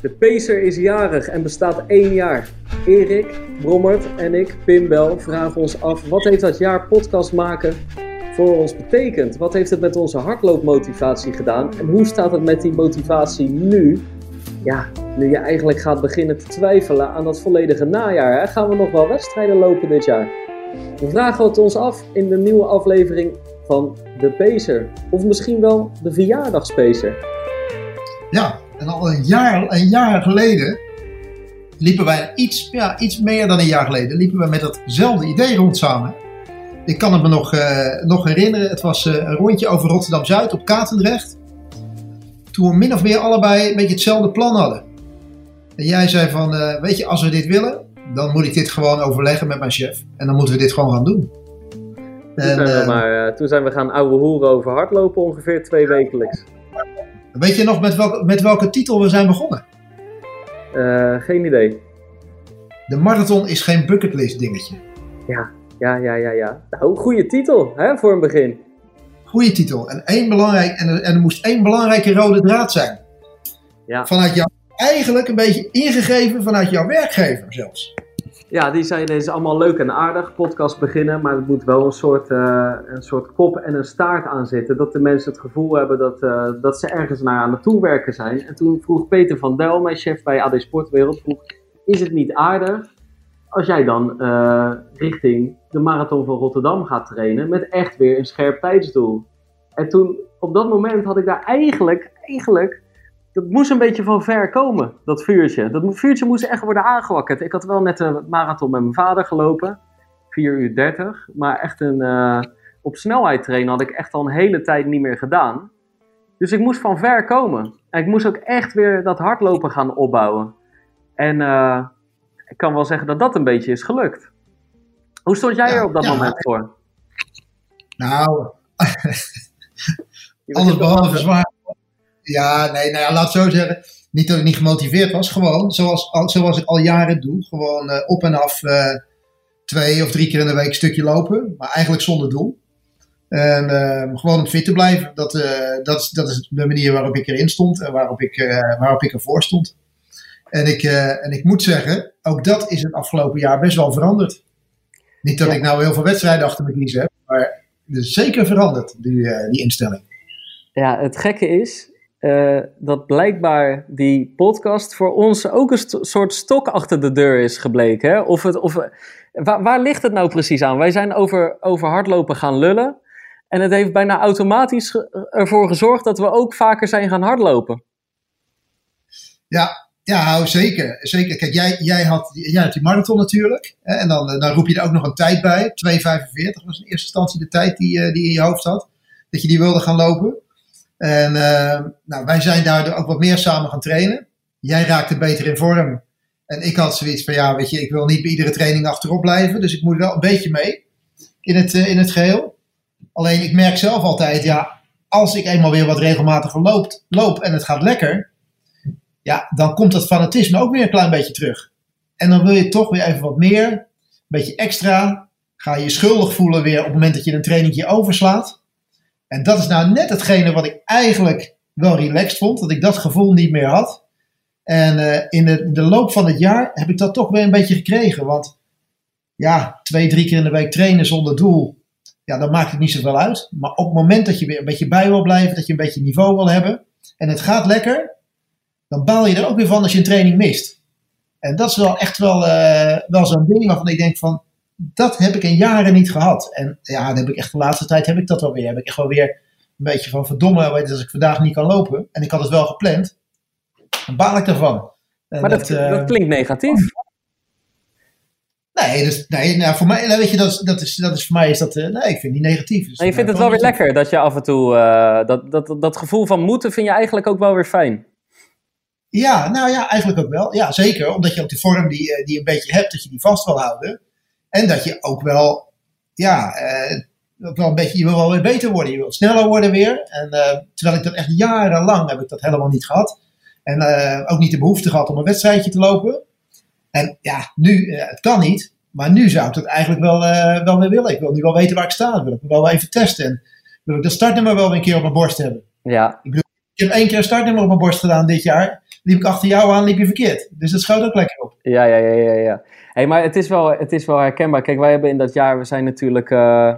De Pacer is jarig en bestaat één jaar. Erik, Brommert en ik, Pim Bel, vragen ons af wat heeft dat jaar podcast maken voor ons betekend? Wat heeft het met onze hardloopmotivatie gedaan? En hoe staat het met die motivatie nu? Ja, nu je eigenlijk gaat beginnen te twijfelen aan dat volledige najaar. Hè? Gaan we nog wel wedstrijden lopen dit jaar? We vragen het ons af in de nieuwe aflevering van De Pacer. Of misschien wel de Verjaardagspacer. Ja, en al een jaar, een jaar geleden liepen wij iets, ja, iets meer dan een jaar geleden, liepen we met datzelfde idee rond samen. Ik kan het me nog, uh, nog herinneren, het was uh, een rondje over Rotterdam-Zuid op Katendrecht. Toen we min of meer allebei een beetje hetzelfde plan hadden. En jij zei van, uh, weet je, als we dit willen, dan moet ik dit gewoon overleggen met mijn chef. En dan moeten we dit gewoon gaan doen. Toen, en, zijn, we maar, toen zijn we gaan ouwe hoeren over hardlopen ongeveer twee wekelijks. Weet je nog met, welke, met welke titel we zijn begonnen? Uh, geen idee. De marathon is geen bucketlist dingetje. Ja, ja, ja, ja. ja. Nou, goede titel hè, voor een begin. Goede titel. En, één belangrijk, en, er, en er moest één belangrijke rode draad zijn. Ja. Vanuit jou, eigenlijk een beetje ingegeven vanuit jouw werkgever zelfs. Ja, die zei, deze allemaal leuk en aardig, podcast beginnen, maar het moet wel een soort, uh, een soort kop en een staart aan zitten. Dat de mensen het gevoel hebben dat, uh, dat ze ergens naar aan het toewerken zijn. En toen vroeg Peter van Del, mijn chef bij AD Sportwereld, vroeg, is het niet aardig als jij dan uh, richting de marathon van Rotterdam gaat trainen met echt weer een scherp tijdsdoel? En toen, op dat moment had ik daar eigenlijk, eigenlijk dat moest een beetje van ver komen, dat vuurtje. Dat vuurtje moest echt worden aangewakkerd. Ik had wel net een marathon met mijn vader gelopen, 4 uur 30. Maar echt een, uh, op snelheid trainen had ik echt al een hele tijd niet meer gedaan. Dus ik moest van ver komen. En ik moest ook echt weer dat hardlopen gaan opbouwen. En uh, ik kan wel zeggen dat dat een beetje is gelukt. Hoe stond jij ja, er op dat ja, moment voor? Nou, alles behalve zwaar ja, nee, nou ja, laat het zo zeggen. Niet dat ik niet gemotiveerd was, gewoon zoals, zoals ik al jaren doe. Gewoon uh, op en af uh, twee of drie keer in de week een stukje lopen, maar eigenlijk zonder doel. En uh, gewoon om fit te blijven. Dat, dat, is, dat is de manier waarop ik erin stond en waarop ik, waarop ik ervoor stond. En ik, en ik moet zeggen, ook dat is het afgelopen jaar best wel veranderd. Niet dat ik nou heel veel wedstrijden achter me kiezen heb, maar het is zeker veranderd, die, die instelling. Ja, het gekke is, uh, dat blijkbaar die podcast voor ons ook een soort stok achter de deur is gebleken. Hè? Of het, of, waar, waar, ligt het nou precies aan? Wij zijn over, over hardlopen gaan lullen. En het heeft bijna automatisch ervoor gezorgd dat we ook vaker zijn gaan hardlopen. Ja, ja nou, zeker. zeker. Kijk, jij, jij, had, jij had die marathon natuurlijk. Hè? En dan, dan roep je er ook nog een tijd bij. 2,45 was in eerste instantie de tijd die, die je in je hoofd had. Dat je die wilde gaan lopen. En uh, nou, wij zijn daardoor ook wat meer samen gaan trainen. Jij raakte beter in vorm. En ik had zoiets van, ja, weet je, ik wil niet bij iedere training achterop blijven. Dus ik moet wel een beetje mee in het, uh, in het geheel. Alleen ik merk zelf altijd, ja, als ik eenmaal weer wat regelmatiger loop, loop en het gaat lekker. Ja, dan komt dat fanatisme ook weer een klein beetje terug. En dan wil je toch weer even wat meer, een beetje extra. Ga je je schuldig voelen weer op het moment dat je een trainingje overslaat. En dat is nou net hetgene wat ik eigenlijk wel relaxed vond, dat ik dat gevoel niet meer had. En uh, in de, de, loop van het jaar heb ik dat toch weer een beetje gekregen. Want ja, twee, drie keer in de week trainen zonder doel, ja, dan maakt het niet zoveel uit. Maar op het moment dat je weer een beetje bij wil blijven, dat je een beetje niveau wil hebben en het gaat lekker, dan baal je er ook weer van als je een training mist. En dat is wel echt wel, uh, wel zo'n ding waarvan ik denk van, dat heb ik in jaren niet gehad. En ja, dan heb ik echt de laatste tijd heb ik dat wel weer. Heb ik echt wel weer een beetje van verdomme, als ik vandaag niet kan lopen. En ik had het wel gepland. Dan baal ik ervan. maar dat, dat, uh, dat, klinkt negatief. Nee, dus, nee nou, voor mij, weet je, dat is, dat is, dat is voor mij is dat, uh, nee, ik vind niet negatief. Dus, maar je vindt het wel weer lekker dat je af en toe, uh, dat, dat, dat gevoel van moeten vind je eigenlijk ook wel weer fijn. Ja, nou ja, eigenlijk ook wel. Ja, zeker. Omdat je ook de vorm die, die je een beetje hebt, dat je die vast wil houden. En dat je ook wel, ja, ook wel een beetje, je wil wel weer beter worden. Je wilt sneller worden weer. En uh, terwijl ik dat echt jarenlang heb ik dat helemaal niet gehad. En uh, ook niet de behoefte gehad om een wedstrijdje te lopen. En ja, nu, het kan niet. Maar nu zou ik dat eigenlijk wel, wel weer willen. Ik wil nu wel weten waar ik sta. Ik wil ik wel even testen. En wil ik dat startnummer wel weer een keer op mijn borst hebben. Ja. Ik, bedoel, ik heb één keer een startnummer op mijn borst gedaan dit jaar. Liep ik achter jou aan, liep je verkeerd. Dus dat schoot ook lekker op. Ja, ja, ja, ja. ja. Hey, maar het is, wel, het is wel herkenbaar. Kijk, wij hebben in dat jaar, we zijn natuurlijk uh,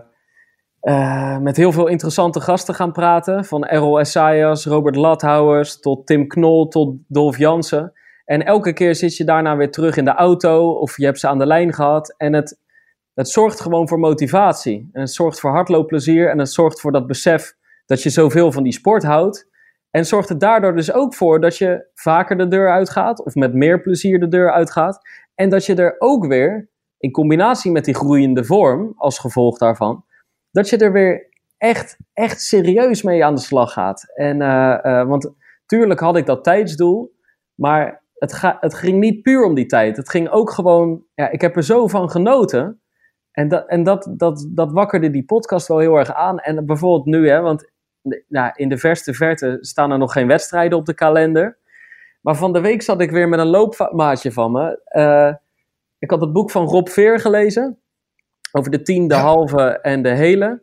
uh, met heel veel interessante gasten gaan praten. Van Errol Essayas, Robert Lathouwers, tot Tim Knol, tot Dolf Jansen. En elke keer zit je daarna weer terug in de auto of je hebt ze aan de lijn gehad. En het, het zorgt gewoon voor motivatie. En het zorgt voor hardloopplezier en het zorgt voor dat besef dat je zoveel van die sport houdt. En zorgt er daardoor dus ook voor dat je vaker de deur uitgaat of met meer plezier de deur uitgaat. En dat je er ook weer, in combinatie met die groeiende vorm als gevolg daarvan, dat je er weer echt, echt serieus mee aan de slag gaat. En, uh, uh, want tuurlijk had ik dat tijdsdoel, maar het, ga, het ging niet puur om die tijd. Het ging ook gewoon, ja, ik heb er zo van genoten. En, dat, en dat, dat, dat wakkerde die podcast wel heel erg aan. En bijvoorbeeld nu, hè, want nou, in de verste verte staan er nog geen wedstrijden op de kalender. Maar van de week zat ik weer met een loopmaatje van me. Uh, ik had het boek van Rob Veer gelezen. Over de tien, de ja. halve en de hele.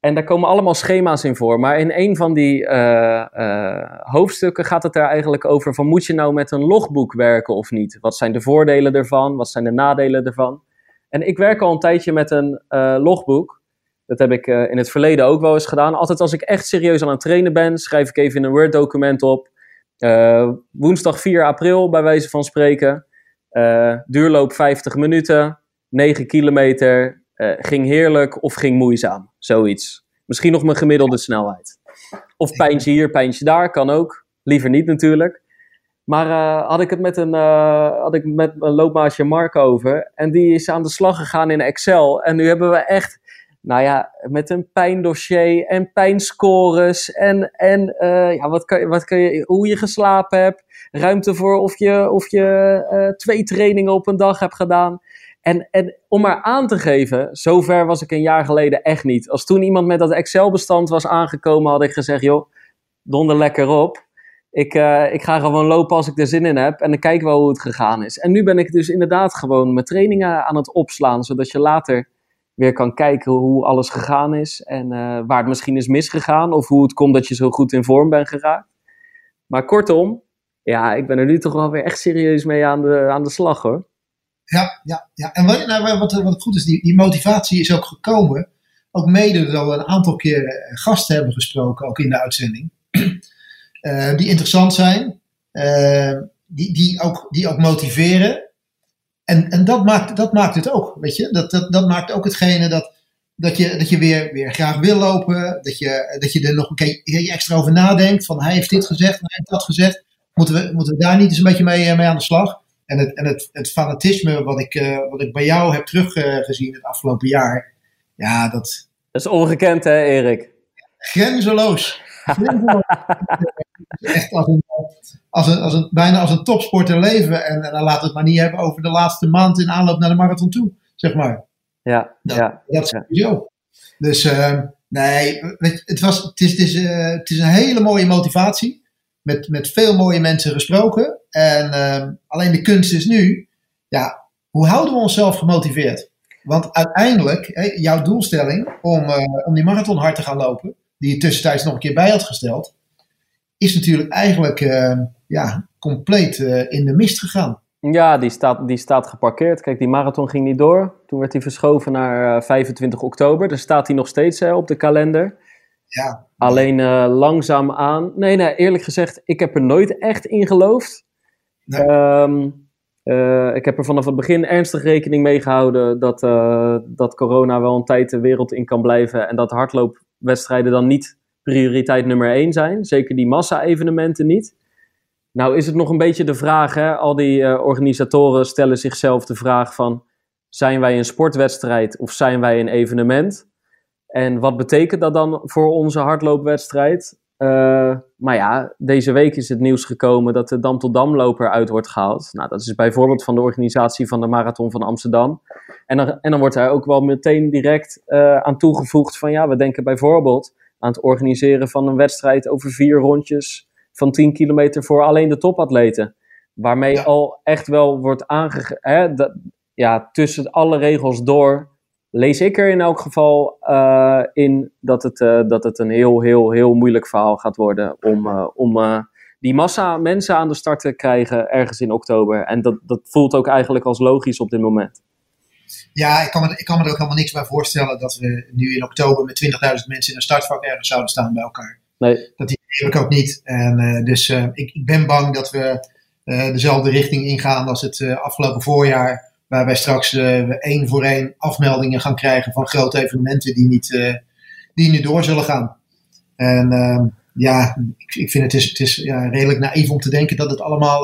En daar komen allemaal schema's in voor. Maar in een van die uh, uh, hoofdstukken gaat het er eigenlijk over: van moet je nou met een logboek werken of niet? Wat zijn de voordelen ervan? Wat zijn de nadelen ervan? En ik werk al een tijdje met een uh, logboek. Dat heb ik in het verleden ook wel eens gedaan. Altijd als ik echt serieus aan het trainen ben, schrijf ik even in een Word-document op. woensdag 4 april, bij wijze van spreken. duurloop 50 minuten, 9 kilometer, uh, ging heerlijk of ging moeizaam. Zoiets. Misschien nog mijn gemiddelde snelheid. Of pijntje hier, pijntje daar, kan ook. Liever niet natuurlijk. Maar had ik het met, een, uh, had ik met mijn loopmaatje Mark over. En die is aan de slag gegaan in Excel. En nu hebben we echt, nou ja, met een pijndossier en pijnscores. En, en uh, ja, wat kan, wat kan je, hoe je geslapen hebt. Ruimte voor of je, of je twee trainingen op een dag hebt gedaan. En, en om maar aan te geven, zover was ik een jaar geleden echt niet. Als toen iemand met dat Excel-bestand was aangekomen, had ik gezegd: joh, donder lekker op. Ik, uh, ik ga gewoon lopen als ik er zin in heb en dan kijken we hoe het gegaan is. En nu ben ik dus inderdaad gewoon mijn trainingen aan het opslaan, zodat je later weer kan kijken hoe alles gegaan is en uh, waar het misschien is misgegaan of hoe het komt dat je zo goed in vorm bent geraakt. Maar kortom, ja, ik ben er nu toch wel weer echt serieus mee aan de, aan de slag hoor. Ja, ja, ja. En wat, nou, wat, wat goed is, die, die motivatie is ook gekomen. Ook mede dat we een aantal keren gasten hebben gesproken, ook in de uitzending. Uh, die interessant zijn, die, die, ook, die ook motiveren. En, en dat, maakt, dat maakt het ook, weet je. Dat, dat, dat maakt ook hetgene dat, dat je, dat je weer, weer graag wil lopen. Dat je, dat je er nog een keer extra over nadenkt. Van hij heeft dit gezegd, hij heeft dat gezegd. Moeten we, moeten we daar niet eens een beetje mee, mee aan de slag? En het, en het, het fanatisme wat ik, uh, wat ik bij jou heb teruggezien uh, het afgelopen jaar. Ja, dat. Dat is ongekend, hè, Erik? Grenzeloos. Grenzeloos. Echt als een, als een, als een, bijna als een topsporter leven. En, en dan laten we het maar niet hebben over de laatste maand in aanloop naar de marathon toe, zeg maar. Ja, dat, ja. dat is sowieso. Dus uh, nee, het, was, het, is, het, is, uh, het is een hele mooie motivatie. Met, met veel mooie mensen gesproken. En uh, alleen de kunst is nu, ja, hoe houden we onszelf gemotiveerd? Want uiteindelijk, hè, jouw doelstelling om, uh, om die marathon hard te gaan lopen, die je tussentijds nog een keer bij had gesteld, is natuurlijk eigenlijk uh, ja, compleet in de mist gegaan. Ja, die staat, die staat geparkeerd. Kijk, die marathon ging niet door. Toen werd hij verschoven naar 25 oktober. Daar staat hij nog steeds op de kalender. Ja. Alleen uh, langzaam aan. Nee, nee, eerlijk gezegd, ik heb er nooit echt in geloofd. Nee. Um, uh, ik heb er vanaf het begin ernstig rekening mee gehouden dat, uh, dat corona wel een tijd de wereld in kan blijven. En dat hardloopwedstrijden dan niet prioriteit nummer één zijn. Zeker die massa-evenementen niet. Nou is het nog een beetje de vraag, hè? al die organisatoren stellen zichzelf de vraag van... zijn wij een sportwedstrijd of zijn wij een evenement? En wat betekent dat dan voor onze hardloopwedstrijd? Uh, maar ja, deze week is het nieuws gekomen dat de Dam tot Damloper uit wordt gehaald. Nou, dat is bijvoorbeeld van de organisatie van de Marathon van Amsterdam. En dan, en dan wordt daar ook wel meteen direct uh, aan toegevoegd van ja, we denken bijvoorbeeld aan het organiseren van een wedstrijd over vier rondjes van 10 kilometer voor alleen de topatleten. Waarmee ja. al echt wel wordt aangegeven, ja, tussen alle regels door lees ik er in elk geval in dat het, dat het een heel, heel, heel moeilijk verhaal gaat worden om, om die massa mensen aan de start te krijgen ergens in oktober. En dat, dat voelt ook eigenlijk als logisch op dit moment. Ja, ik kan, me, ik kan me er ook helemaal niks bij voorstellen dat we nu in oktober met 20.000 mensen in een startvak ergens zouden staan bij elkaar. Nee. Dat idee heb ik ook niet. En, uh, dus uh, ik, ik, ben bang dat we uh, dezelfde richting ingaan als het afgelopen voorjaar. Waarbij straks we één voor één afmeldingen gaan krijgen van grote evenementen die niet, die niet door zullen gaan. En ehm, ja, ik, ik, vind het is, het is ja, redelijk naïef om te denken dat het allemaal,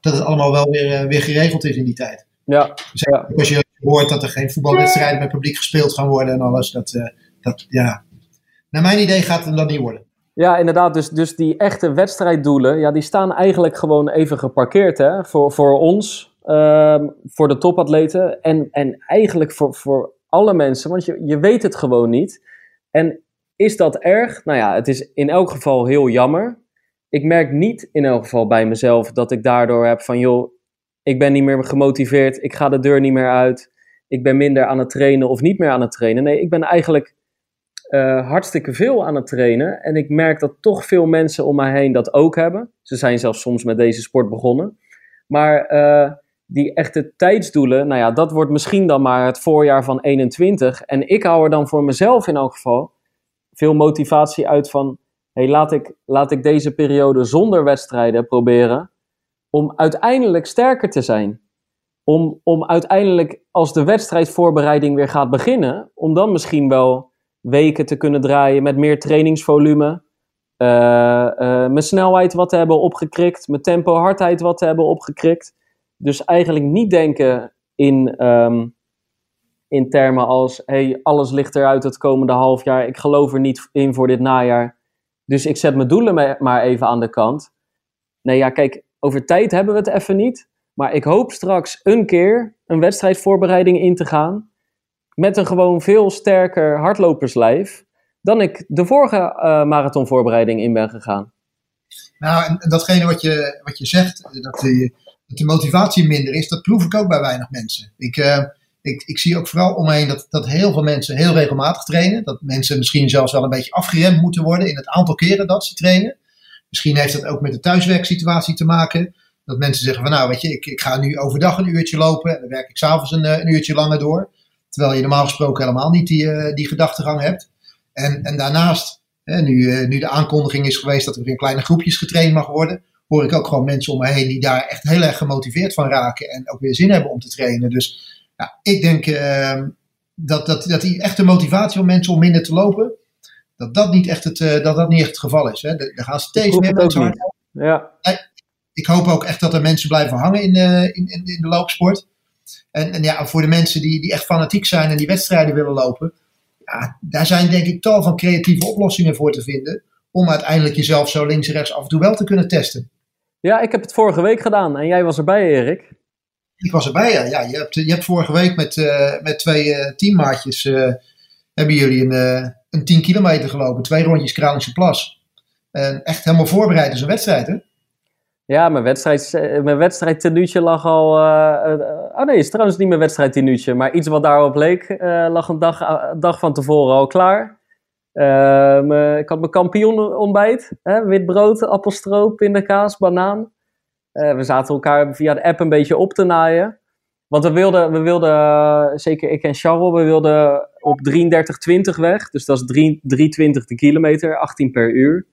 dat het allemaal wel weer, weer geregeld is in die tijd. Ja, dus ja. Als je hoort dat er geen voetbalwedstrijden met publiek gespeeld gaan worden en alles, dat, dat ja, naar mijn idee gaat het dan niet worden. Ja, inderdaad. Dus, dus die echte wedstrijddoelen, ja, die staan eigenlijk gewoon even geparkeerd hè, voor, voor ons, uh, voor de topatleten en, en eigenlijk voor, voor alle mensen, want je, je weet het gewoon niet. En is dat erg? Nou ja, het is in elk geval heel jammer. Ik merk niet in elk geval bij mezelf dat ik daardoor heb van, joh, ik ben niet meer gemotiveerd, ik ga de deur niet meer uit, ik ben minder aan het trainen of niet meer aan het trainen. Nee, ik ben eigenlijk uh, hartstikke veel aan het trainen. En ik merk dat toch veel mensen om mij heen dat ook hebben. Ze zijn zelfs soms met deze sport begonnen. Maar uh, die echte tijdsdoelen, nou ja, dat wordt misschien dan maar het voorjaar van 21. En ik hou er dan voor mezelf in elk geval veel motivatie uit van... hey, laat, ik, laat ik deze periode zonder wedstrijden proberen om uiteindelijk sterker te zijn. Om, om uiteindelijk, als de wedstrijdvoorbereiding weer gaat beginnen, om dan misschien wel weken te kunnen draaien met meer trainingsvolume. Uh, uh, mijn snelheid wat te hebben opgekrikt, mijn tempo, hardheid wat te hebben opgekrikt. Dus eigenlijk niet denken in, um, in termen als: hey, alles ligt eruit het komende half jaar. Ik geloof er niet in voor dit najaar. Dus ik zet mijn doelen maar even aan de kant. Nee, ja, kijk, over tijd hebben we het even niet. Maar ik hoop straks een keer een wedstrijdvoorbereiding in te gaan met een gewoon veel sterker hardloperslijf dan ik de vorige uh, marathonvoorbereiding in ben gegaan. Nou, en, datgene wat je, wat je zegt, dat de, dat de motivatie minder is, dat proef ik ook bij weinig mensen. Ik, uh, ik, ik zie ook vooral omheen dat, dat heel veel mensen heel regelmatig trainen. Dat mensen misschien zelfs wel een beetje afgeremd moeten worden in het aantal keren dat ze trainen. Misschien heeft dat ook met de thuiswerksituatie te maken. Dat mensen zeggen van nou weet je, ik, ik ga nu overdag een uurtje lopen en dan werk ik s'avonds een, een uurtje langer door. Terwijl je normaal gesproken helemaal niet die, uh, die gedachtegang hebt. En, en daarnaast, hè, nu, uh, nu de aankondiging is geweest dat er in kleine groepjes getraind mag worden, hoor ik ook gewoon mensen om me heen die daar echt heel erg gemotiveerd van raken en ook weer zin hebben om te trainen. Dus ja, ik denk uh, dat, dat, dat die echte motivatie van mensen om minder te lopen, dat dat niet echt het, uh, dat dat niet echt het geval is. Hè. Er gaan steeds meer mensen hard. Ja. Ik hoop ook echt dat er mensen blijven hangen in, in, in, in de loopsport. En, en ja, voor de mensen die, die echt fanatiek zijn en die wedstrijden willen lopen, ja, daar zijn denk ik tal van creatieve oplossingen voor te vinden. Om uiteindelijk jezelf zo links en rechts af en toe wel te kunnen testen. Ja, ik heb het vorige week gedaan en jij was erbij, Erik. Ik was erbij, ja. ja je, hebt, je hebt vorige week met, uh, met twee uh, teammaatjes, uh, hebben jullie een, een 10 kilometer gelopen. Twee rondjes Kralingse Plas. En echt helemaal voorbereid als een wedstrijd, hè? Ja, mijn, wedstrijd, eh, mijn wedstrijdtenuutje lag al... Uh, uh, oh nee, is trouwens niet mijn wedstrijdtenuutje. Maar iets wat daarop leek, lag een dag, dag van tevoren al klaar. Ik had mijn kampioen ontbijt. Hè, wit brood, appelstroop, pindakaas, banaan. we zaten elkaar via de app een beetje op te naaien. Want we wilden, we wilden zeker ik en Charles, we wilden op 33,20 weg. Dus dat is 3,20 de kilometer, 18 per uur.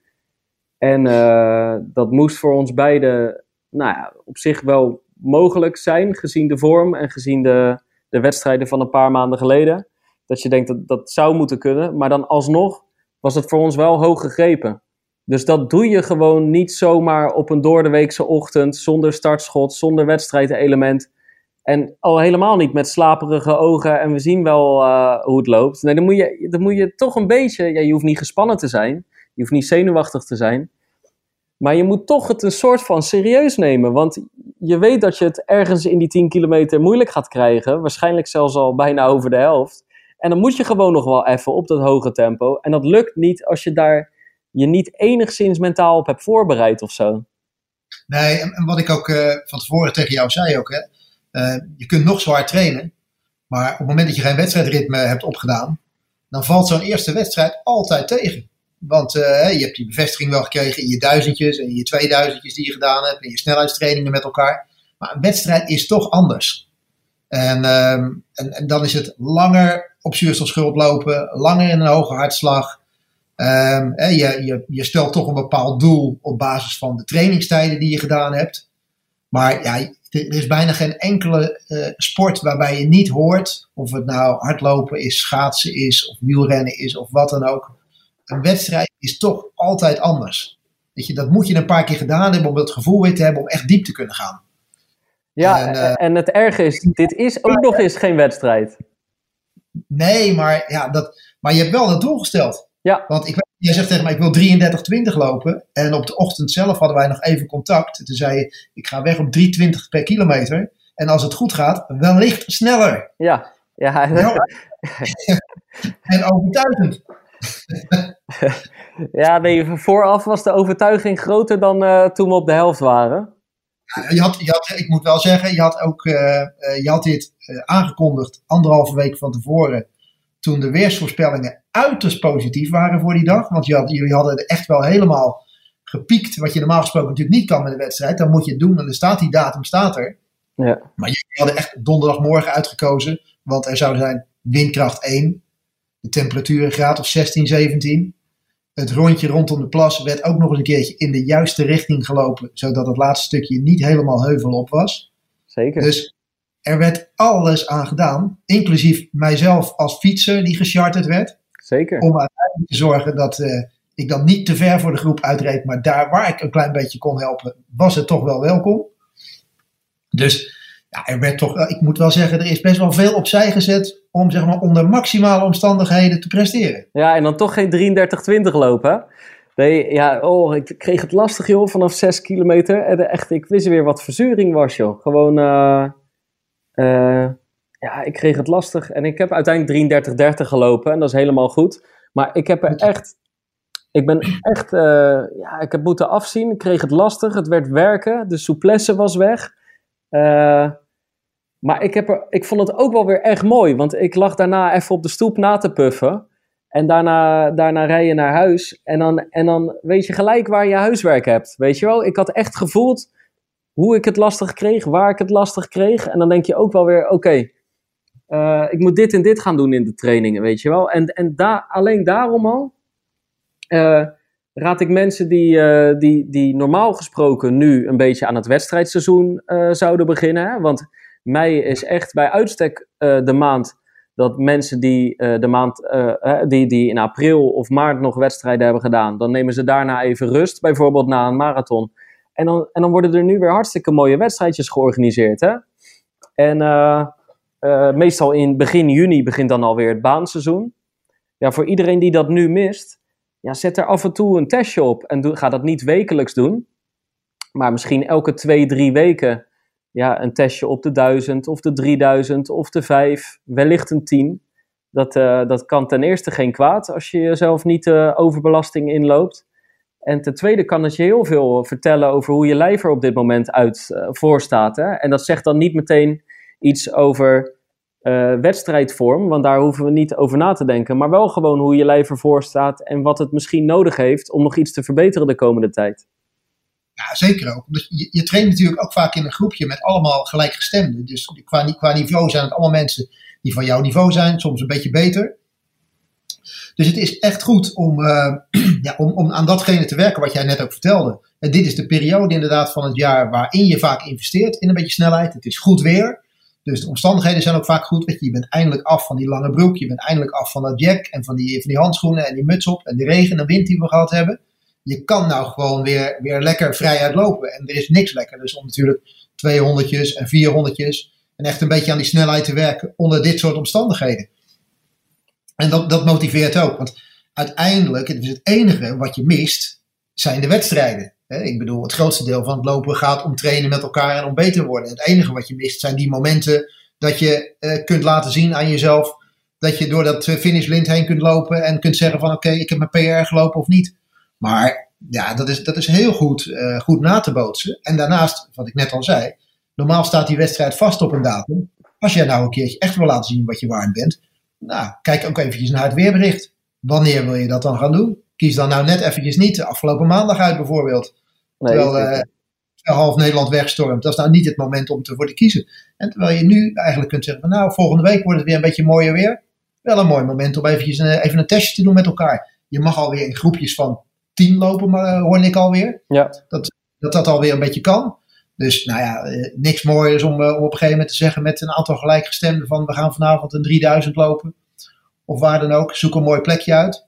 En uh, dat moest voor ons beiden nou ja, op zich wel mogelijk zijn, gezien de vorm en gezien de, de wedstrijden van een paar maanden geleden. Dat je denkt dat dat zou moeten kunnen, maar dan alsnog was het voor ons wel hoog gegrepen. Dus dat doe je gewoon niet zomaar op een doordeweekse ochtend, zonder startschot, zonder wedstrijdelement. En al helemaal niet met slaperige ogen en we zien wel uh, hoe het loopt. Nee, dan moet, je, dan moet je toch een beetje, ja, je hoeft niet gespannen te zijn. Je hoeft niet zenuwachtig te zijn. Maar je moet toch het een soort van serieus nemen. Want je weet dat je het ergens in die 10 kilometer moeilijk gaat krijgen. Waarschijnlijk zelfs al bijna over de helft. En dan moet je gewoon nog wel even op dat hoge tempo. En dat lukt niet als je daar je niet enigszins mentaal op hebt voorbereid of zo. Nee, en, wat ik ook uh, van tevoren tegen jou zei ook. Hè, uh, je kunt nog zwaar trainen. Maar op het moment dat je geen wedstrijdritme hebt opgedaan, dan valt zo'n eerste wedstrijd altijd tegen. Want uh, je hebt die bevestiging wel gekregen in je duizendjes en je tweeduizendjes die je gedaan hebt en je snelheidstrainingen met elkaar. Maar een wedstrijd is toch anders. En, uh, en, dan is het langer op zuurstofschuld lopen, langer in een hoge hartslag. Je, je, je stelt toch een bepaald doel op basis van de trainingstijden die je gedaan hebt. Maar ja, er is bijna geen enkele uh, sport waarbij je niet hoort, of het nou hardlopen is, schaatsen is, of wielrennen is, of wat dan ook. Een wedstrijd is toch altijd anders. Weet je, dat moet je een paar keer gedaan hebben om het gevoel weer te hebben om echt diep te kunnen gaan. Ja, en, uh, en het erge is, dit is ook nog eens geen wedstrijd. Nee, maar, ja, dat, maar je hebt wel dat doel gesteld. Ja. Want ik, jij zegt tegen mij, ik wil 33,20 lopen. En op de ochtend zelf hadden wij nog even contact. Toen zei je, ik ga weg op 3,20 per kilometer. En als het goed gaat, wellicht sneller. Ja. ja. en overtuigend. ja, nee, vooraf was de overtuiging groter dan uh, toen we op de helft waren. Je had, je had, ik moet wel zeggen, je had, ook, uh, je had dit uh, aangekondigd anderhalve week van tevoren. Toen de weersvoorspellingen uiterst positief waren voor die dag. Want had, jullie hadden echt wel helemaal gepiekt. Wat je normaal gesproken natuurlijk niet kan met een wedstrijd. Dan moet je het doen en er staat die datum staat er. Ja. Maar jullie hadden echt donderdagmorgen uitgekozen. Want er zou zijn windkracht 1. De temperatuur een graad of 16, 17. Het rondje rondom de plas werd ook nog eens een keertje in de juiste richting gelopen. Zodat het laatste stukje niet helemaal heuvelop was. Zeker. Dus er werd alles aan gedaan. Inclusief mijzelf als fietser die gecharterd werd. Zeker. Om uiteindelijk te zorgen dat uh, ik dan niet te ver voor de groep uitreed. Maar daar waar ik een klein beetje kon helpen, was het toch wel welkom. Dus ja, er werd toch, ik moet wel zeggen, er is best wel veel opzij gezet om zeg maar onder maximale omstandigheden te presteren. Ja, en dan toch geen 33-20 lopen. Nee, ja, oh, ik kreeg het lastig joh, vanaf 6 kilometer. En echt, ik wist weer wat verzuring was joh. Gewoon, uh, uh, ja, ik kreeg het lastig. En ik heb uiteindelijk 33-30 gelopen en dat is helemaal goed. Maar ik heb er echt, ik ben echt, uh, ja, ik heb moeten afzien. Ik kreeg het lastig, het werd werken, de souplesse was weg. Uh, maar ik, heb er, ik vond het ook wel weer echt mooi, want ik lag daarna even op de stoep na te puffen. En daarna, daarna rij je naar huis en dan, en dan weet je gelijk waar je huiswerk hebt. Weet je wel, ik had echt gevoeld hoe ik het lastig kreeg, waar ik het lastig kreeg. En dan denk je ook wel weer, oké, uh, ik moet dit en dit gaan doen in de trainingen, weet je wel. En, en da alleen daarom al uh, raad ik mensen die, uh, die, die normaal gesproken nu een beetje aan het wedstrijdseizoen zouden beginnen. Want mei is echt bij uitstek de maand dat mensen die, de maand, die, die in april of maart nog wedstrijden hebben gedaan, dan nemen ze daarna even rust, bijvoorbeeld na een marathon. En dan, en dan worden er nu weer hartstikke mooie wedstrijdjes georganiseerd. Hè? En uh, uh, meestal in begin juni begint dan alweer het baanseizoen. Ja, voor iedereen die dat nu mist, ja, zet er af en toe een testje op. En ga dat niet wekelijks doen. Maar misschien elke twee, drie weken ja, een testje op de 1000 of de 3000 of de 5, wellicht een 10. Dat, uh, dat kan ten eerste geen kwaad als je jezelf niet overbelasting inloopt. En ten tweede kan het je heel veel vertellen over hoe je lijf er op dit moment uit uh, voor staat. Hè? En dat zegt dan niet meteen iets over uh, wedstrijdvorm, want daar hoeven we niet over na te denken. Maar wel gewoon hoe je lijf ervoor staat en wat het misschien nodig heeft om nog iets te verbeteren de komende tijd. Ja, zeker ook. Je, je traint natuurlijk ook vaak in een groepje met allemaal gelijkgestemden. Dus qua, qua niveau zijn het allemaal mensen die van jouw niveau zijn, soms een beetje beter. Dus het is echt goed om, uh, ja, om, om aan datgene te werken wat jij net ook vertelde. En dit is de periode inderdaad van het jaar waarin je vaak investeert in een beetje snelheid. Het is goed weer. Dus de omstandigheden zijn ook vaak goed. Je, bent eindelijk af van die lange broek. Je bent eindelijk af van dat jack en van die, van die handschoenen en die muts op. En de regen en wind die we gehad hebben. Je kan nou gewoon weer, weer lekker vrij uitlopen. En er is niks lekker. Dus om natuurlijk 200 en 400 en echt een beetje aan die snelheid te werken onder dit soort omstandigheden. En dat, dat motiveert ook. Want uiteindelijk, het is het enige wat je mist, zijn de wedstrijden. Ik bedoel, het grootste deel van het lopen gaat om trainen met elkaar en om beter te worden. Het enige wat je mist zijn die momenten dat je uh, kunt laten zien aan jezelf dat je door dat finishlint heen kunt lopen en kunt zeggen van oké, ik heb mijn PR gelopen of niet. Maar ja, dat is, dat is heel goed, uh, goed na te bootsen. En daarnaast, wat ik net al zei, normaal staat die wedstrijd vast op een datum. als jij nou een keertje echt wil laten zien wat je waard bent, nou, kijk ook eventjes naar het weerbericht. Wanneer wil je dat dan gaan doen? Kies dan nou net eventjes niet de afgelopen maandag uit bijvoorbeeld. Nee, terwijl uh, half Nederland wegstormt. Dat is nou niet het moment om te voor te kiezen. En terwijl je nu eigenlijk kunt zeggen, nou volgende week wordt het weer een beetje mooier weer. Wel een mooi moment om eventjes een, even een testje te doen met elkaar. Je mag alweer in groepjes van tien lopen, maar, uh, hoor ik alweer. Ja. Dat, dat dat alweer een beetje kan. Dus nou ja, eh, niks mooiers om, om op een gegeven moment te zeggen met een aantal gelijkgestemden van we gaan vanavond een 3000 lopen. Of waar dan ook. Zoek een mooi plekje uit.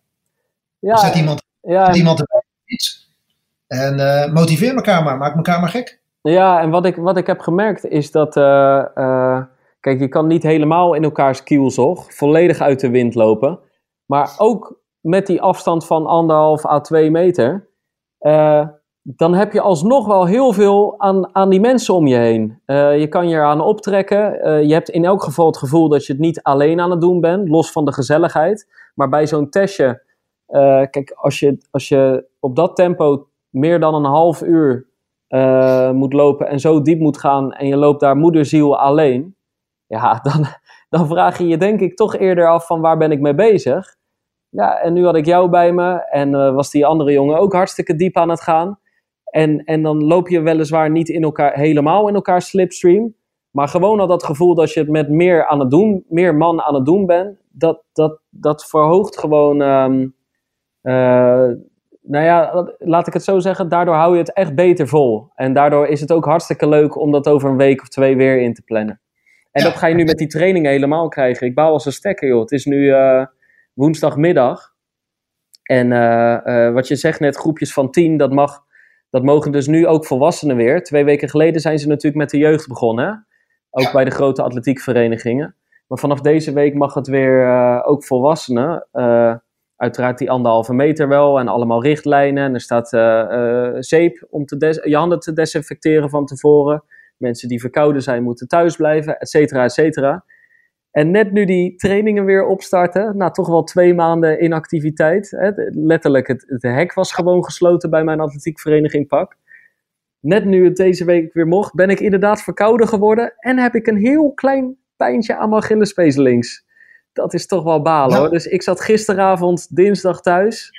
Ja, zet iemand, ja. iemand erbij. Iets. En uh, motiveer elkaar maar, maak elkaar maar gek. Ja, en wat ik, wat ik heb gemerkt is dat. Kijk, je kan niet helemaal in elkaars kielzog, volledig uit de wind lopen. Maar ook met die afstand van anderhalf à twee meter. Dan heb je alsnog wel heel veel aan, aan die mensen om je heen. je kan je eraan optrekken. je hebt in elk geval het gevoel dat je het niet alleen aan het doen bent, los van de gezelligheid. Maar bij zo'n testje. kijk, als je, als je op dat tempo meer dan een half uur moet lopen en zo diep moet gaan en je loopt daar moederziel alleen, ja, dan, dan vraag je je denk ik toch eerder af van waar ben ik mee bezig. Ja, en nu had ik jou bij me en was die andere jongen ook hartstikke diep aan het gaan. En, en dan loop je weliswaar niet in elkaar, helemaal in elkaar slipstream. Maar gewoon al dat gevoel dat je het met meer aan het doen, meer man aan het doen bent, dat, dat, dat verhoogt gewoon um, uh, nou ja, laat ik het zo zeggen, daardoor hou je het echt beter vol. En daardoor is het ook hartstikke leuk om dat over een week of twee weer in te plannen. En dat ga je nu met die trainingen helemaal krijgen. Ik bouw als een stekker, joh. Het is nu uh, woensdagmiddag. En uh, wat je zegt net, groepjes van tien, dat, mag, dat mogen dus nu ook volwassenen weer. Twee weken geleden zijn ze natuurlijk met de jeugd begonnen. Ook bij de grote atletiekverenigingen. Maar vanaf deze week mag het weer ook volwassenen uiteraard die anderhalve meter wel en allemaal richtlijnen. En er staat uh, zeep om te je handen te desinfecteren van tevoren. Mensen die verkouden zijn moeten thuis blijven, et cetera, et cetera. En net nu die trainingen weer opstarten, na toch wel twee maanden inactiviteit. Hè, letterlijk, het, het hek was gewoon gesloten bij mijn atletiekvereniging Pak. Net nu het deze week weer mocht, ben ik inderdaad verkouden geworden. En heb ik een heel klein pijntje aan mijn Achillespees links dat is toch wel balen hoor. Dus ik zat gisteravond dinsdag thuis.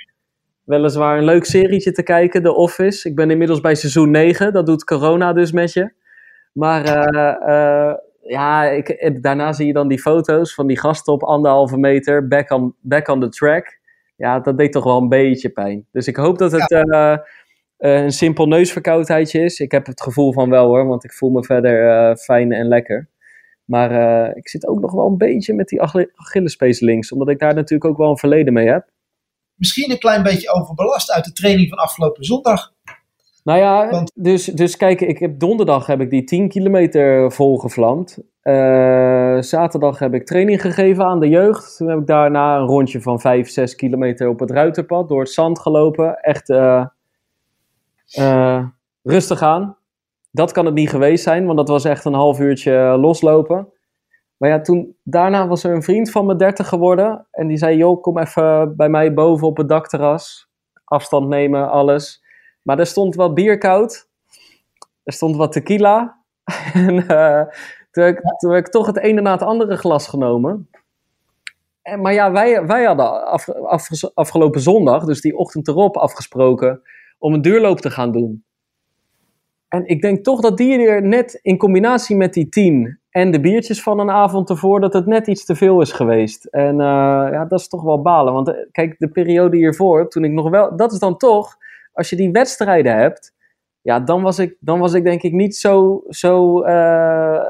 Weliswaar een leuk serietje te kijken, The Office. Ik ben inmiddels bij seizoen 9. Dat doet corona dus met je. Maar uh, uh, ja, ik, daarna zie je dan die foto's van die gasten op anderhalve meter. Back on, back on the track. Ja, dat deed toch wel een beetje pijn. Dus ik hoop dat het uh, een simpel neusverkoudheidje is. Ik heb het gevoel van wel hoor, want ik voel me verder fijn en lekker. Maar uh, ik zit ook nog wel een beetje met die Achillespees links, omdat ik daar natuurlijk ook wel een verleden mee heb. Misschien een klein beetje overbelast uit de training van afgelopen zondag. Nou ja, Want... dus, dus kijk, ik heb, donderdag heb ik die 10 kilometer volgevlamd. Uh, zaterdag heb ik training gegeven aan de jeugd. Toen heb ik daarna een rondje van 5, 6 kilometer op het ruiterpad door het zand gelopen. Echt uh, rustig aan. Dat kan het niet geweest zijn, want dat was echt een half uurtje eh, loslopen. Maar ja, toen, daarna was er een vriend van me 30 geworden. En die zei, joh, kom even bij mij boven op het dakterras. Afstand nemen, alles. Maar er stond wat bierkoud. Er stond wat tequila. en uh, toen, heb ik, toen, heb ik, toch het ene na het andere glas genomen. En, maar ja, wij, wij hadden af, afgelopen zondag, dus die ochtend erop, afgesproken om een duurloop te gaan doen. En ik denk toch dat die er net in combinatie met die tien en de biertjes van een avond ervoor, dat het net iets te veel is geweest. En uh, ja, dat is toch wel balen. Want uh, kijk, de periode hiervoor, toen ik nog wel, dat is dan toch, als je die wedstrijden hebt, ja, dan was ik, dan was ik denk ik niet zo, zo, uh,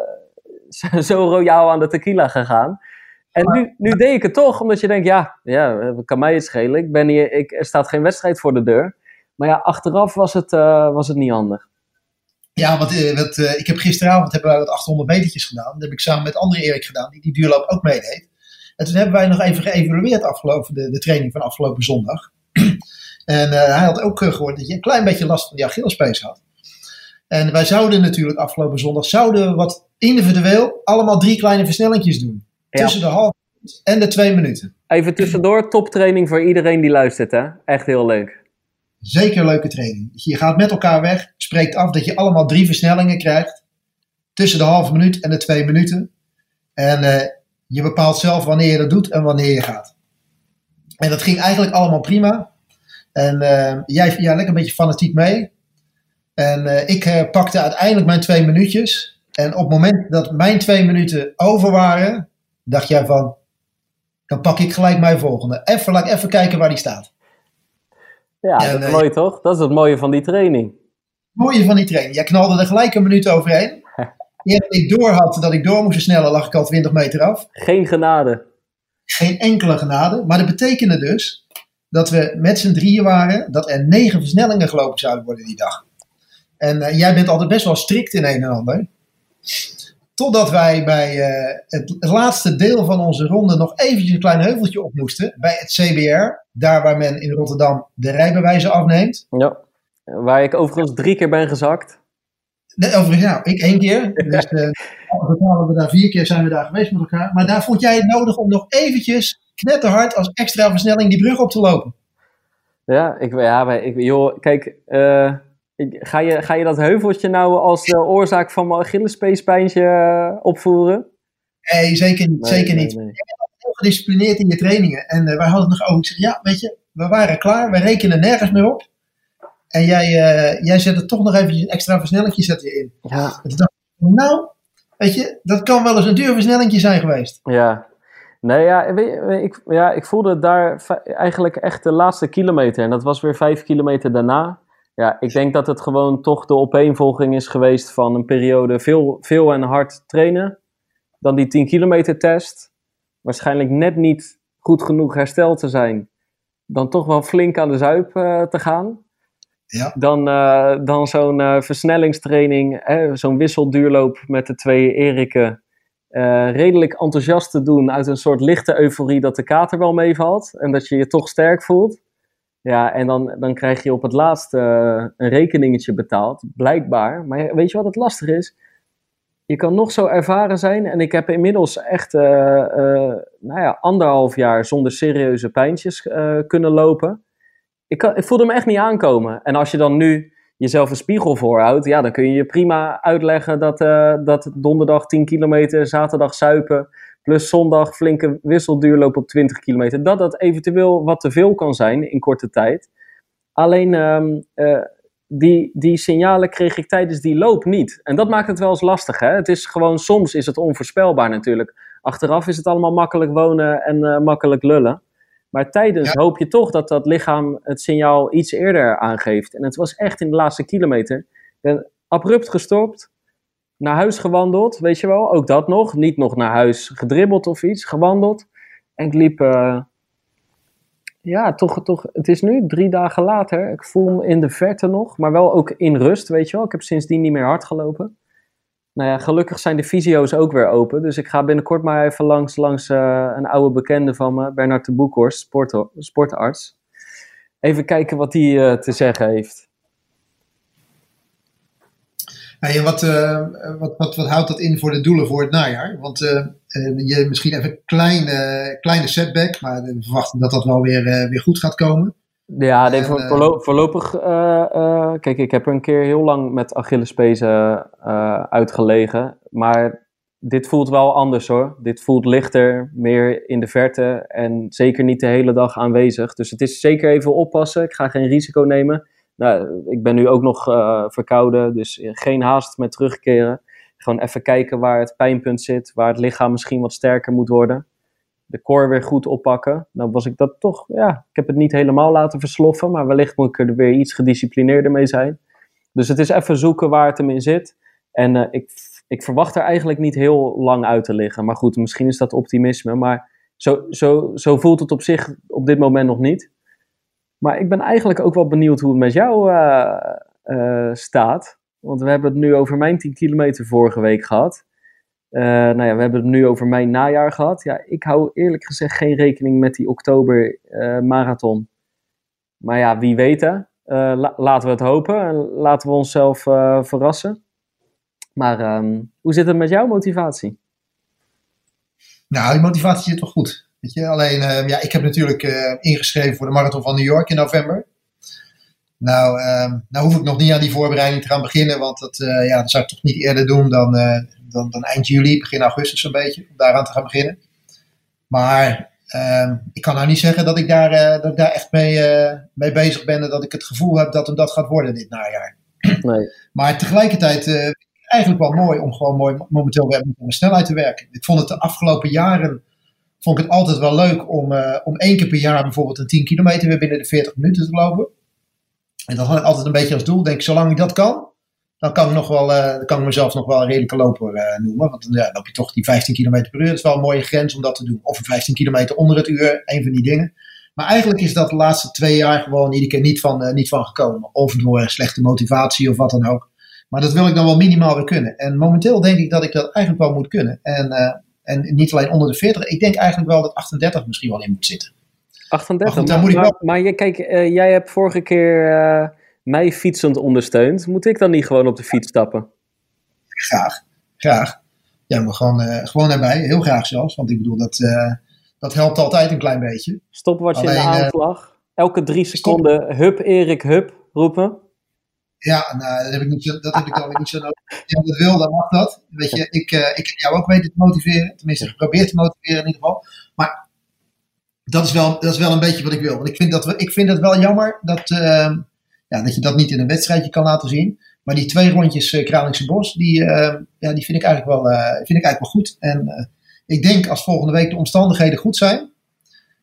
zo, zo royaal aan de tequila gegaan. En nu, nu deed ik het toch, omdat je denkt, ja, ja, kan mij het schelen. Ik ben hier, ik, er staat geen wedstrijd voor de deur. Maar ja, achteraf was het, was het niet handig. Ja, wat, eh, wat, uh, ik heb gisteravond hebben wij wat 800 metertjes gedaan. Dat heb ik samen met andere Erik gedaan, die die duurloop ook meedeed. En toen hebben wij nog even geëvalueerd afgelopen, de, de training van afgelopen zondag. En uh, hij had ook gehoord dat je een klein beetje last van die Achillespees had. En wij zouden natuurlijk afgelopen zondag zouden wat individueel allemaal drie kleine versnellingjes doen. Tussen de half en de twee minuten. Even tussendoor, toptraining voor iedereen die luistert hè. Echt heel leuk. Zeker leuke training. Je gaat met elkaar weg, spreekt af dat je allemaal drie versnellingen krijgt. Tussen de halve minuut en de twee minuten. En uh, je bepaalt zelf wanneer je dat doet en wanneer je gaat. En dat ging eigenlijk allemaal prima. En uh, jij, ja, lekker een beetje fanatiek mee. En uh, ik pakte uiteindelijk mijn twee minuutjes. En op het moment dat mijn twee minuten over waren, dacht jij van, dan pak ik gelijk mijn volgende. Even, laat ik even kijken waar die staat. Ja, dat is mooi toch? Dat is het mooie van die training. Het mooie van die training. Jij knalde er gelijk een minuut overheen. Eerder ik door had dat ik door moest versnellen, lag ik al 20 meter af. Geen genade. Geen enkele genade. Maar dat betekende dus dat we met z'n drieën waren, dat er negen versnellingen gelopen zouden worden die dag. En uh, jij bent altijd best wel strikt in een en ander. Totdat wij bij uh, het, het, laatste deel van onze ronde nog eventjes een klein heuveltje op moesten. Bij het CBR, daar waar men in Rotterdam de rijbewijzen afneemt. Ja, waar ik overigens drie keer ben gezakt. Nee, overigens, nou, ik één keer. Dus uh, we daar vier keer zijn we daar geweest met elkaar. Maar daar vond jij het nodig om nog eventjes knetterhard als extra versnelling die brug op te lopen. Ja, ik, ja ik, joh, kijk, uh, ga, je, ga je dat heuveltje nou als de oorzaak van mijn Achillespeespijntje uh, opvoeren? Nee, zeker niet. zeker niet. Nee, Je bent heel gedisciplineerd in je trainingen. En wij hadden het nog over. Ik zeg, ja, weet je, we waren klaar. We rekenen nergens meer op. En jij, jij zet er toch nog eventjes een extra versnellingje zet je in. Ja. En toen dacht ik, nou, weet je, dat kan wel eens een duur versnellingje zijn geweest. Ja. Nee, ja, weet, ik, ja, ik voelde daar eigenlijk echt de laatste kilometer. En dat was weer vijf kilometer daarna. Ja, ik denk dat het gewoon toch de opeenvolging is geweest van een periode veel, veel en hard trainen. Dan die 10 kilometer test. Waarschijnlijk net niet goed genoeg hersteld te zijn. Dan toch wel flink aan de zuip uh, te gaan. Ja. Dan, uh, dan zo'n uh, versnellingstraining, zo'n wisselduurloop met de twee Eriken. Uh, redelijk enthousiast te doen uit een soort lichte euforie dat de kater wel meevalt en dat je je toch sterk voelt. Ja, en dan, dan krijg je op het laatst een rekeningetje betaald, blijkbaar. Maar weet je wat het lastig is? Je kan nog zo ervaren zijn en ik heb inmiddels echt nou ja, anderhalf jaar zonder serieuze pijntjes kunnen lopen ik, ik voelde me echt niet aankomen. En als je dan nu jezelf een spiegel voorhoudt, ja, dan kun je je prima uitleggen dat, uh, dat donderdag 10 kilometer, zaterdag zuipen, plus zondag flinke wisselduurloop op 20 kilometer, dat dat eventueel wat te veel kan zijn in korte tijd. Alleen um, uh, die, die signalen kreeg ik tijdens die loop niet. En dat maakt het wel eens lastig. Hè? Het is gewoon, soms is het onvoorspelbaar natuurlijk. Achteraf is het allemaal makkelijk wonen en uh, makkelijk lullen. Maar tijdens hoop je toch dat dat lichaam het signaal iets eerder aangeeft. En het was echt in de laatste kilometer. Ik ben abrupt gestopt, naar huis gewandeld, weet je wel. Ook dat nog. Niet nog naar huis gedribbeld of iets, gewandeld. En ik liep, uh, ja, toch, toch, het is nu drie dagen later. Ik voel me in de verte nog, maar wel ook in rust, weet je wel. Ik heb sindsdien niet meer hard gelopen. Nou ja, gelukkig zijn de fysio's ook weer open. Dus ik ga binnenkort maar even langs, langs uh, een oude bekende van me, Bernard de Boekhorst, sport, sportarts. Even kijken wat hij uh, te zeggen heeft. Hey, wat, uh, wat, wat, wat, houdt dat in voor de doelen voor het najaar? Want je misschien even een kleine, kleine setback, maar we verwachten dat dat wel weer, weer goed gaat komen. Ja, voor, eh, voorlopig. Uh, kijk, ik heb er een keer heel lang met Achillespezen uh, uitgelegen. Maar dit voelt wel anders hoor. Dit voelt lichter, meer in de verte en zeker niet de hele dag aanwezig. Dus het is zeker even oppassen. Ik ga geen risico nemen. Nou, ik ben nu ook nog verkouden, dus geen haast met terugkeren. Gewoon even kijken waar het pijnpunt zit, waar het lichaam misschien wat sterker moet worden de core weer goed oppakken. Dan was ik dat toch, ja, ik heb het niet helemaal laten versloffen, maar wellicht moet ik er weer iets gedisciplineerder mee zijn. Dus het is even zoeken waar het hem in zit. En uh, ik, ik verwacht er eigenlijk niet heel lang uit te liggen. Maar goed, misschien is dat optimisme. Maar zo, zo, zo voelt het op zich op dit moment nog niet. Maar ik ben eigenlijk ook wel benieuwd hoe het met jou uh, uh, staat. Want we hebben het nu over mijn 10 kilometer vorige week gehad. Uh, nou ja, we hebben het nu over mijn najaar gehad. Ja, ik hou eerlijk gezegd geen rekening met die oktober uh, marathon. Maar ja, wie weet hè. Uh, laten we het hopen en laten we onszelf verrassen. Maar um, hoe zit het met jouw motivatie? Nou, die motivatie zit toch goed. Weet je? Alleen, ja, ik heb natuurlijk ingeschreven voor de Marathon van New York in november. Nou, uh, nou hoef ik nog niet aan die voorbereiding te gaan beginnen, want dat, uh, ja, dat zou ik toch niet eerder doen dan, uh, dan, dan eind juli, begin augustus een beetje, om daaraan te gaan beginnen. Maar uh, ik kan nou niet zeggen dat ik daar, uh, dat ik daar echt mee, mee bezig ben en dat ik het gevoel heb dat hem dat gaat worden dit najaar. Nee. Maar tegelijkertijd eigenlijk wel mooi om gewoon mooi, momenteel weer met mijn snelheid te werken. Ik vond het de afgelopen jaren vond ik het altijd wel leuk om, om één keer per jaar bijvoorbeeld een 10 kilometer weer binnen de 40 minuten te lopen. En dat had ik altijd een beetje als doel. Denk ik, zolang ik dat kan, dan kan ik, nog wel, dan kan ik mezelf nog wel een redelijke loper uh, noemen. Want dan loop je toch die 15 km per uur. Dat is wel een mooie grens om dat te doen. Of een 15 kilometer onder het uur, een van die dingen. Maar eigenlijk is dat de laatste twee jaar gewoon iedere keer niet van, uh, niet van gekomen. Of door slechte motivatie of wat dan ook. Maar dat wil ik dan wel minimaal weer kunnen. En momenteel denk ik dat ik dat eigenlijk wel moet kunnen. En, en niet alleen onder de 40. Ik denk eigenlijk wel dat 38 misschien wel in moet zitten. 38. Maar, goed, moet ik wel... maar, je, kijk, uh, jij hebt vorige keer uh, mij fietsend ondersteund. Moet ik dan niet gewoon op de fiets stappen? Graag, graag. Ja, maar gewoon, uh, gewoon erbij. Heel graag zelfs. Want ik bedoel, dat, dat helpt altijd een klein beetje. Stop wat je in de aanslag. Elke drie seconden stop. hup Erik, hup roepen. Ja, nou, dat heb ik, niet zo, dat heb ik dan weer niet zo nodig. Als je dat wil, dan mag dat. Weet je, ik, ik heb jou ook weten te motiveren. Tenminste, geprobeerd te motiveren in ieder geval. Maar dat is, wel, dat is wel een beetje wat ik wil. Want ik vind, dat, we, ik vind het wel jammer dat, uh, ja, dat je dat niet in een wedstrijdje kan laten zien. Maar die twee rondjes uh, Kralingse Bos, die, uh, ja, die vind, ik eigenlijk wel, uh, vind ik eigenlijk wel goed. En ik denk als volgende week de omstandigheden goed zijn,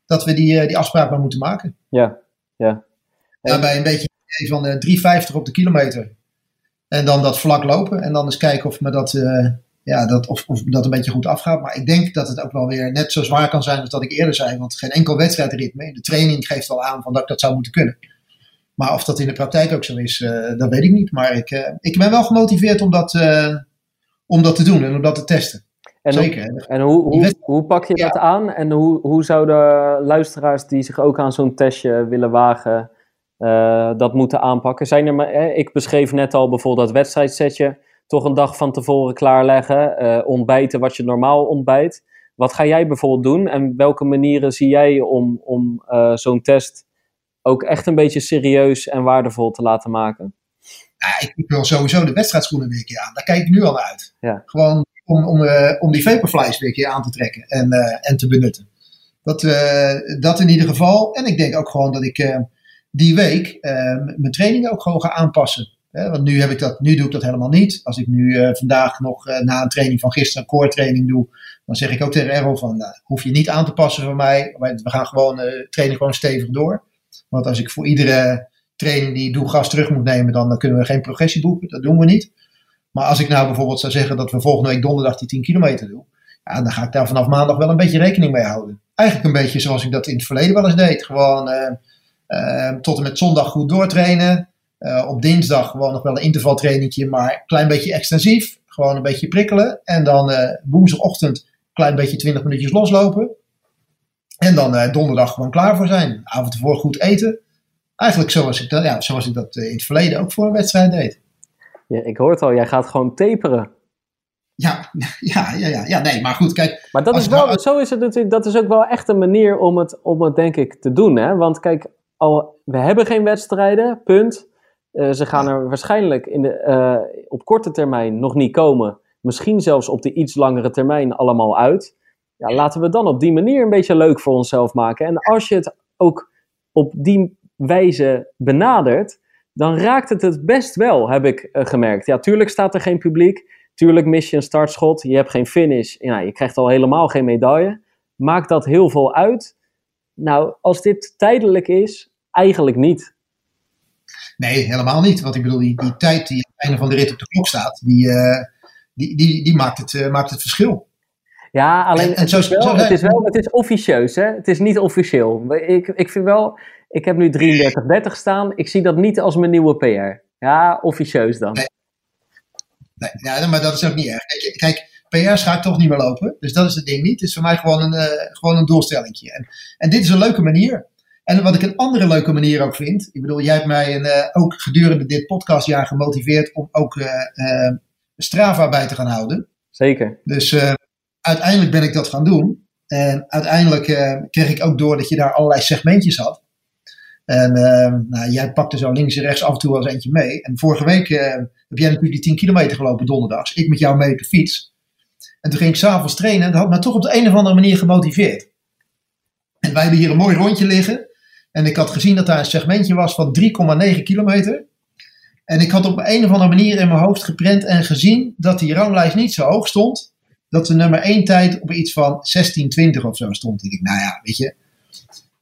dat we die, die afspraak maar moeten maken. Ja, ja. Daarbij een beetje van 3,50 op de kilometer. En dan dat vlak lopen. En dan eens kijken of me dat ja, dat, of, of dat een beetje goed afgaat. Maar ik denk dat het ook wel weer net zo zwaar kan zijn als dat ik eerder zei. Want geen enkel wedstrijdritme. De training geeft al aan van dat ik dat zou moeten kunnen. Maar of dat in de praktijk ook zo is, uh, dat weet ik niet. Maar ik, uh, ik ben wel gemotiveerd om dat, uh, om dat te doen en om dat te testen. En Zeker. Hoe, en hoe, hoe, hoe pak je ja. dat aan? En hoe, hoe zouden luisteraars die zich ook aan zo'n testje willen wagen, dat moeten aanpakken? Zijn er maar, ik beschreef net al bijvoorbeeld dat wedstrijdsetje toch een dag van tevoren klaarleggen. Uh, ontbijten wat je normaal ontbijt. Wat ga jij bijvoorbeeld doen en welke manieren zie jij om, om uh, zo'n test ook echt een beetje serieus en waardevol te laten maken? Ja, ik, wil sowieso de wedstrijdschoenen weer een keer aan. Daar kijk ik nu al naar uit. Ja. Gewoon om, om, uh, om die vaporflies weer een keer aan te trekken en, en te benutten. Dat, dat in ieder geval. En ik denk ook gewoon dat ik die week mijn trainingen ook gewoon ga aanpassen want nu, heb ik dat, nu doe ik dat helemaal niet. Als ik nu uh, vandaag nog uh, na een training van gisteren een core training doe, dan zeg ik ook tegen Errol van, nou, hoef je niet aan te passen voor mij. We gaan gewoon uh, trainen gewoon stevig door. Want als ik voor iedere training die ik doe gas terug moet nemen, dan kunnen we geen progressie boeken. Dat doen we niet. Maar als ik nou bijvoorbeeld zou zeggen dat we volgende week donderdag die 10 kilometer doen, ja, dan ga ik daar vanaf maandag wel een beetje rekening mee houden. Eigenlijk een beetje zoals ik dat in het verleden wel eens deed. Gewoon tot en met zondag goed doortrainen. Uh, op dinsdag gewoon nog wel een intervaltrainingje, maar een klein beetje extensief. Gewoon een beetje prikkelen. En dan uh, woensdagochtend een klein beetje 20 minuutjes loslopen. En dan uh, donderdag gewoon klaar voor zijn. Avond ervoor goed eten. Eigenlijk zoals ik dat, ja, zoals ik dat in het verleden ook voor een wedstrijd deed. Ja, ik hoor het al, jij gaat gewoon taperen. Ja, ja, ja, ja, ja, nee, maar goed, kijk. Maar dat is wel, nou, zo is het natuurlijk, dat is ook wel echt een manier om het, om het denk ik te doen, hè? Want kijk, al, we hebben geen wedstrijden, punt. Uh, ze gaan er waarschijnlijk in de, uh, op korte termijn nog niet komen. Misschien zelfs op de iets langere termijn allemaal uit. Ja, laten we dan op die manier een beetje leuk voor onszelf maken. En als je het ook op die wijze benadert, dan raakt het het best wel, heb ik uh, gemerkt. Ja, tuurlijk staat er geen publiek. Tuurlijk mis je een startschot. Je hebt geen finish. Ja, je krijgt al helemaal geen medaille. Maakt dat heel veel uit? Nou, als dit tijdelijk is, eigenlijk niet. Nee, helemaal niet. Want ik bedoel, die, die tijd die aan het einde van de rit op de klok staat, die, uh, die, die, die maakt, het, uh, maakt het verschil. Ja, alleen en, en het, zo, is wel, het, is wel, het is officieus, hè? Het is niet officieel. Ik, ik vind wel, ik heb nu 33-30 staan. Ik zie dat niet als mijn nieuwe PR. Ja, officieus dan. Nee. nee ja, maar dat is ook niet erg. Kijk, kijk PR's ga ik toch niet meer lopen. Dus dat is het ding niet. Het is voor mij gewoon een, uh, gewoon een doelstelling. En, en dit is een leuke manier. En wat ik een andere leuke manier ook vind. Ik bedoel, jij hebt mij een, uh, ook gedurende dit podcastjaar gemotiveerd om ook uh, uh, Strava bij te gaan houden. Zeker. Dus uiteindelijk ben ik dat gaan doen. En uiteindelijk kreeg ik ook door dat je daar allerlei segmentjes had. En nou, jij pakte zo links en rechts af en toe wel eens eentje mee. En vorige week heb jij natuurlijk die 10 kilometer gelopen donderdags. Ik met jou mee op de fiets. En toen ging ik s'avonds trainen en dat had me toch op de een of andere manier gemotiveerd. En wij hebben hier een mooi rondje liggen. En ik had gezien dat daar een segmentje was van 3,9 kilometer. En ik had op een of andere manier in mijn hoofd geprent en gezien dat die ranglijst niet zo hoog stond. Dat de nummer 1 tijd op iets van 16,20 of zo stond. Ik dacht, nou ja, weet je,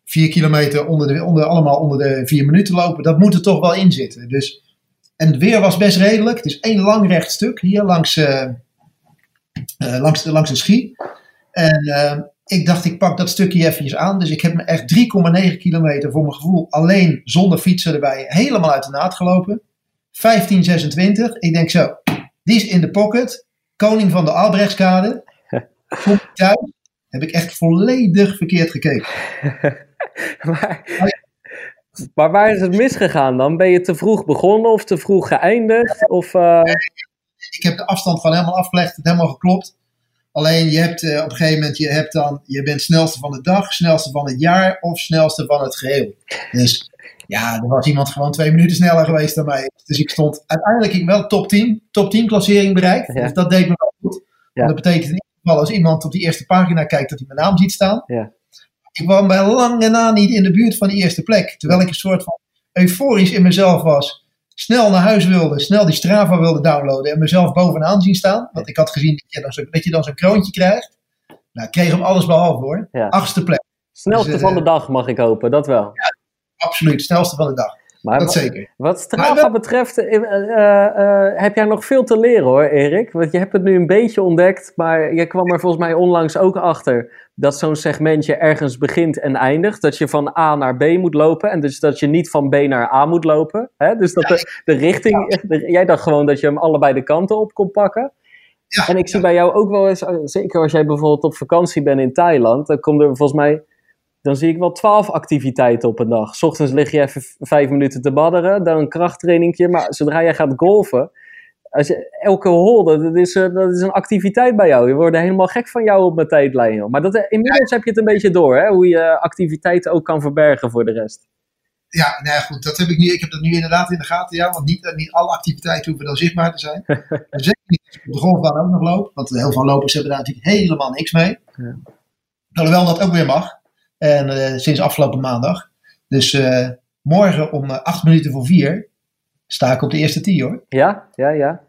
4 kilometer onder de, onder, allemaal onder de 4 minuten lopen, dat moet er toch wel in zitten. Dus, en het weer was best redelijk. Het is één lang recht stuk hier langs, uh, langs, de, langs de schie. En uh, ik dacht, ik pak dat stukje eventjes aan. Dus ik heb me echt 3,9 kilometer voor mijn gevoel alleen zonder fietsen erbij helemaal uit de naad gelopen. 1526. Ik denk zo, die is in de pocket. Koning van de Albrechtskade. Kom thuis. Heb ik echt volledig verkeerd gekeken. maar, maar waar is het misgegaan dan? Ben je te vroeg begonnen of te vroeg geëindigd? Of, uh... Ik heb de afstand gewoon helemaal afgelegd. Het helemaal geklopt. Alleen je hebt uh, op een gegeven moment, je, hebt dan, je bent snelste van de dag, snelste van het jaar of snelste van het geheel. Dus ja, er was iemand gewoon twee minuten sneller geweest dan mij. Dus ik stond uiteindelijk ik wel top 10, top 10 klassering bereikt. Ja. Dus dat deed me wel goed. Ja. Dat betekent in ieder geval als iemand op die eerste pagina kijkt dat hij mijn naam ziet staan. Ja. Ik kwam bij lang en na niet in de buurt van die eerste plek. Terwijl ik een soort van euforisch in mezelf was. Snel naar huis wilde, snel die Strava wilde downloaden en mezelf bovenaan zien staan. Want ik had gezien dat je dan, zo, dat je dan zo'n kroontje krijgt. Nou, ik kreeg hem alles behalve hoor. Ja. Achtste plek. Snelste Dus, van eh, de dag mag ik hopen, dat wel. Ja, absoluut, snelste van de dag. Maar dat wa- zeker. Wat Strava betreft, eh, eh, eh, heb jij nog veel te leren hoor, Erik. Want je hebt het nu een beetje ontdekt, maar je kwam er volgens mij onlangs ook achter dat zo'n segmentje ergens begint en eindigt. Dat je van A naar B moet lopen en dus dat je niet van B naar A moet lopen. Hè? Dus dat de, de richting, de- jij dacht gewoon dat je hem allebei de kanten op kon pakken. Ja, En ik zie bij jou ook wel eens, zeker als jij bijvoorbeeld op vakantie bent in Thailand, dan komt er volgens mij, dan zie ik wel twaalf activiteiten op een dag. 's ochtends lig je even vijf minuten te badderen, dan een krachttrainingje, maar zodra jij gaat golfen, als je, elke hole, dat is, eh, dat is een activiteit bij jou. Je wordt helemaal gek van jou op mijn tijdlijn. Joh. Maar dat, eh, inmiddels heb je het een beetje door, hè? hoe je activiteiten ook kan verbergen voor de rest. Ja, nou ja, goed, dat heb ik nu. Ik heb dat nu inderdaad in de gaten, ja. Want niet, eh, niet alle activiteiten hoeven dan zichtbaar te zijn. En zeker niet als ik op de golfbaan ook nog loop. Want heel veel lopers hebben daar natuurlijk helemaal niks mee. Ja. Alhoewel dat ook weer mag. En eh, sinds afgelopen maandag. Dus eh, morgen om eh, acht minuten voor vier sta ik op de eerste tee hoor. Ja, ja, ja.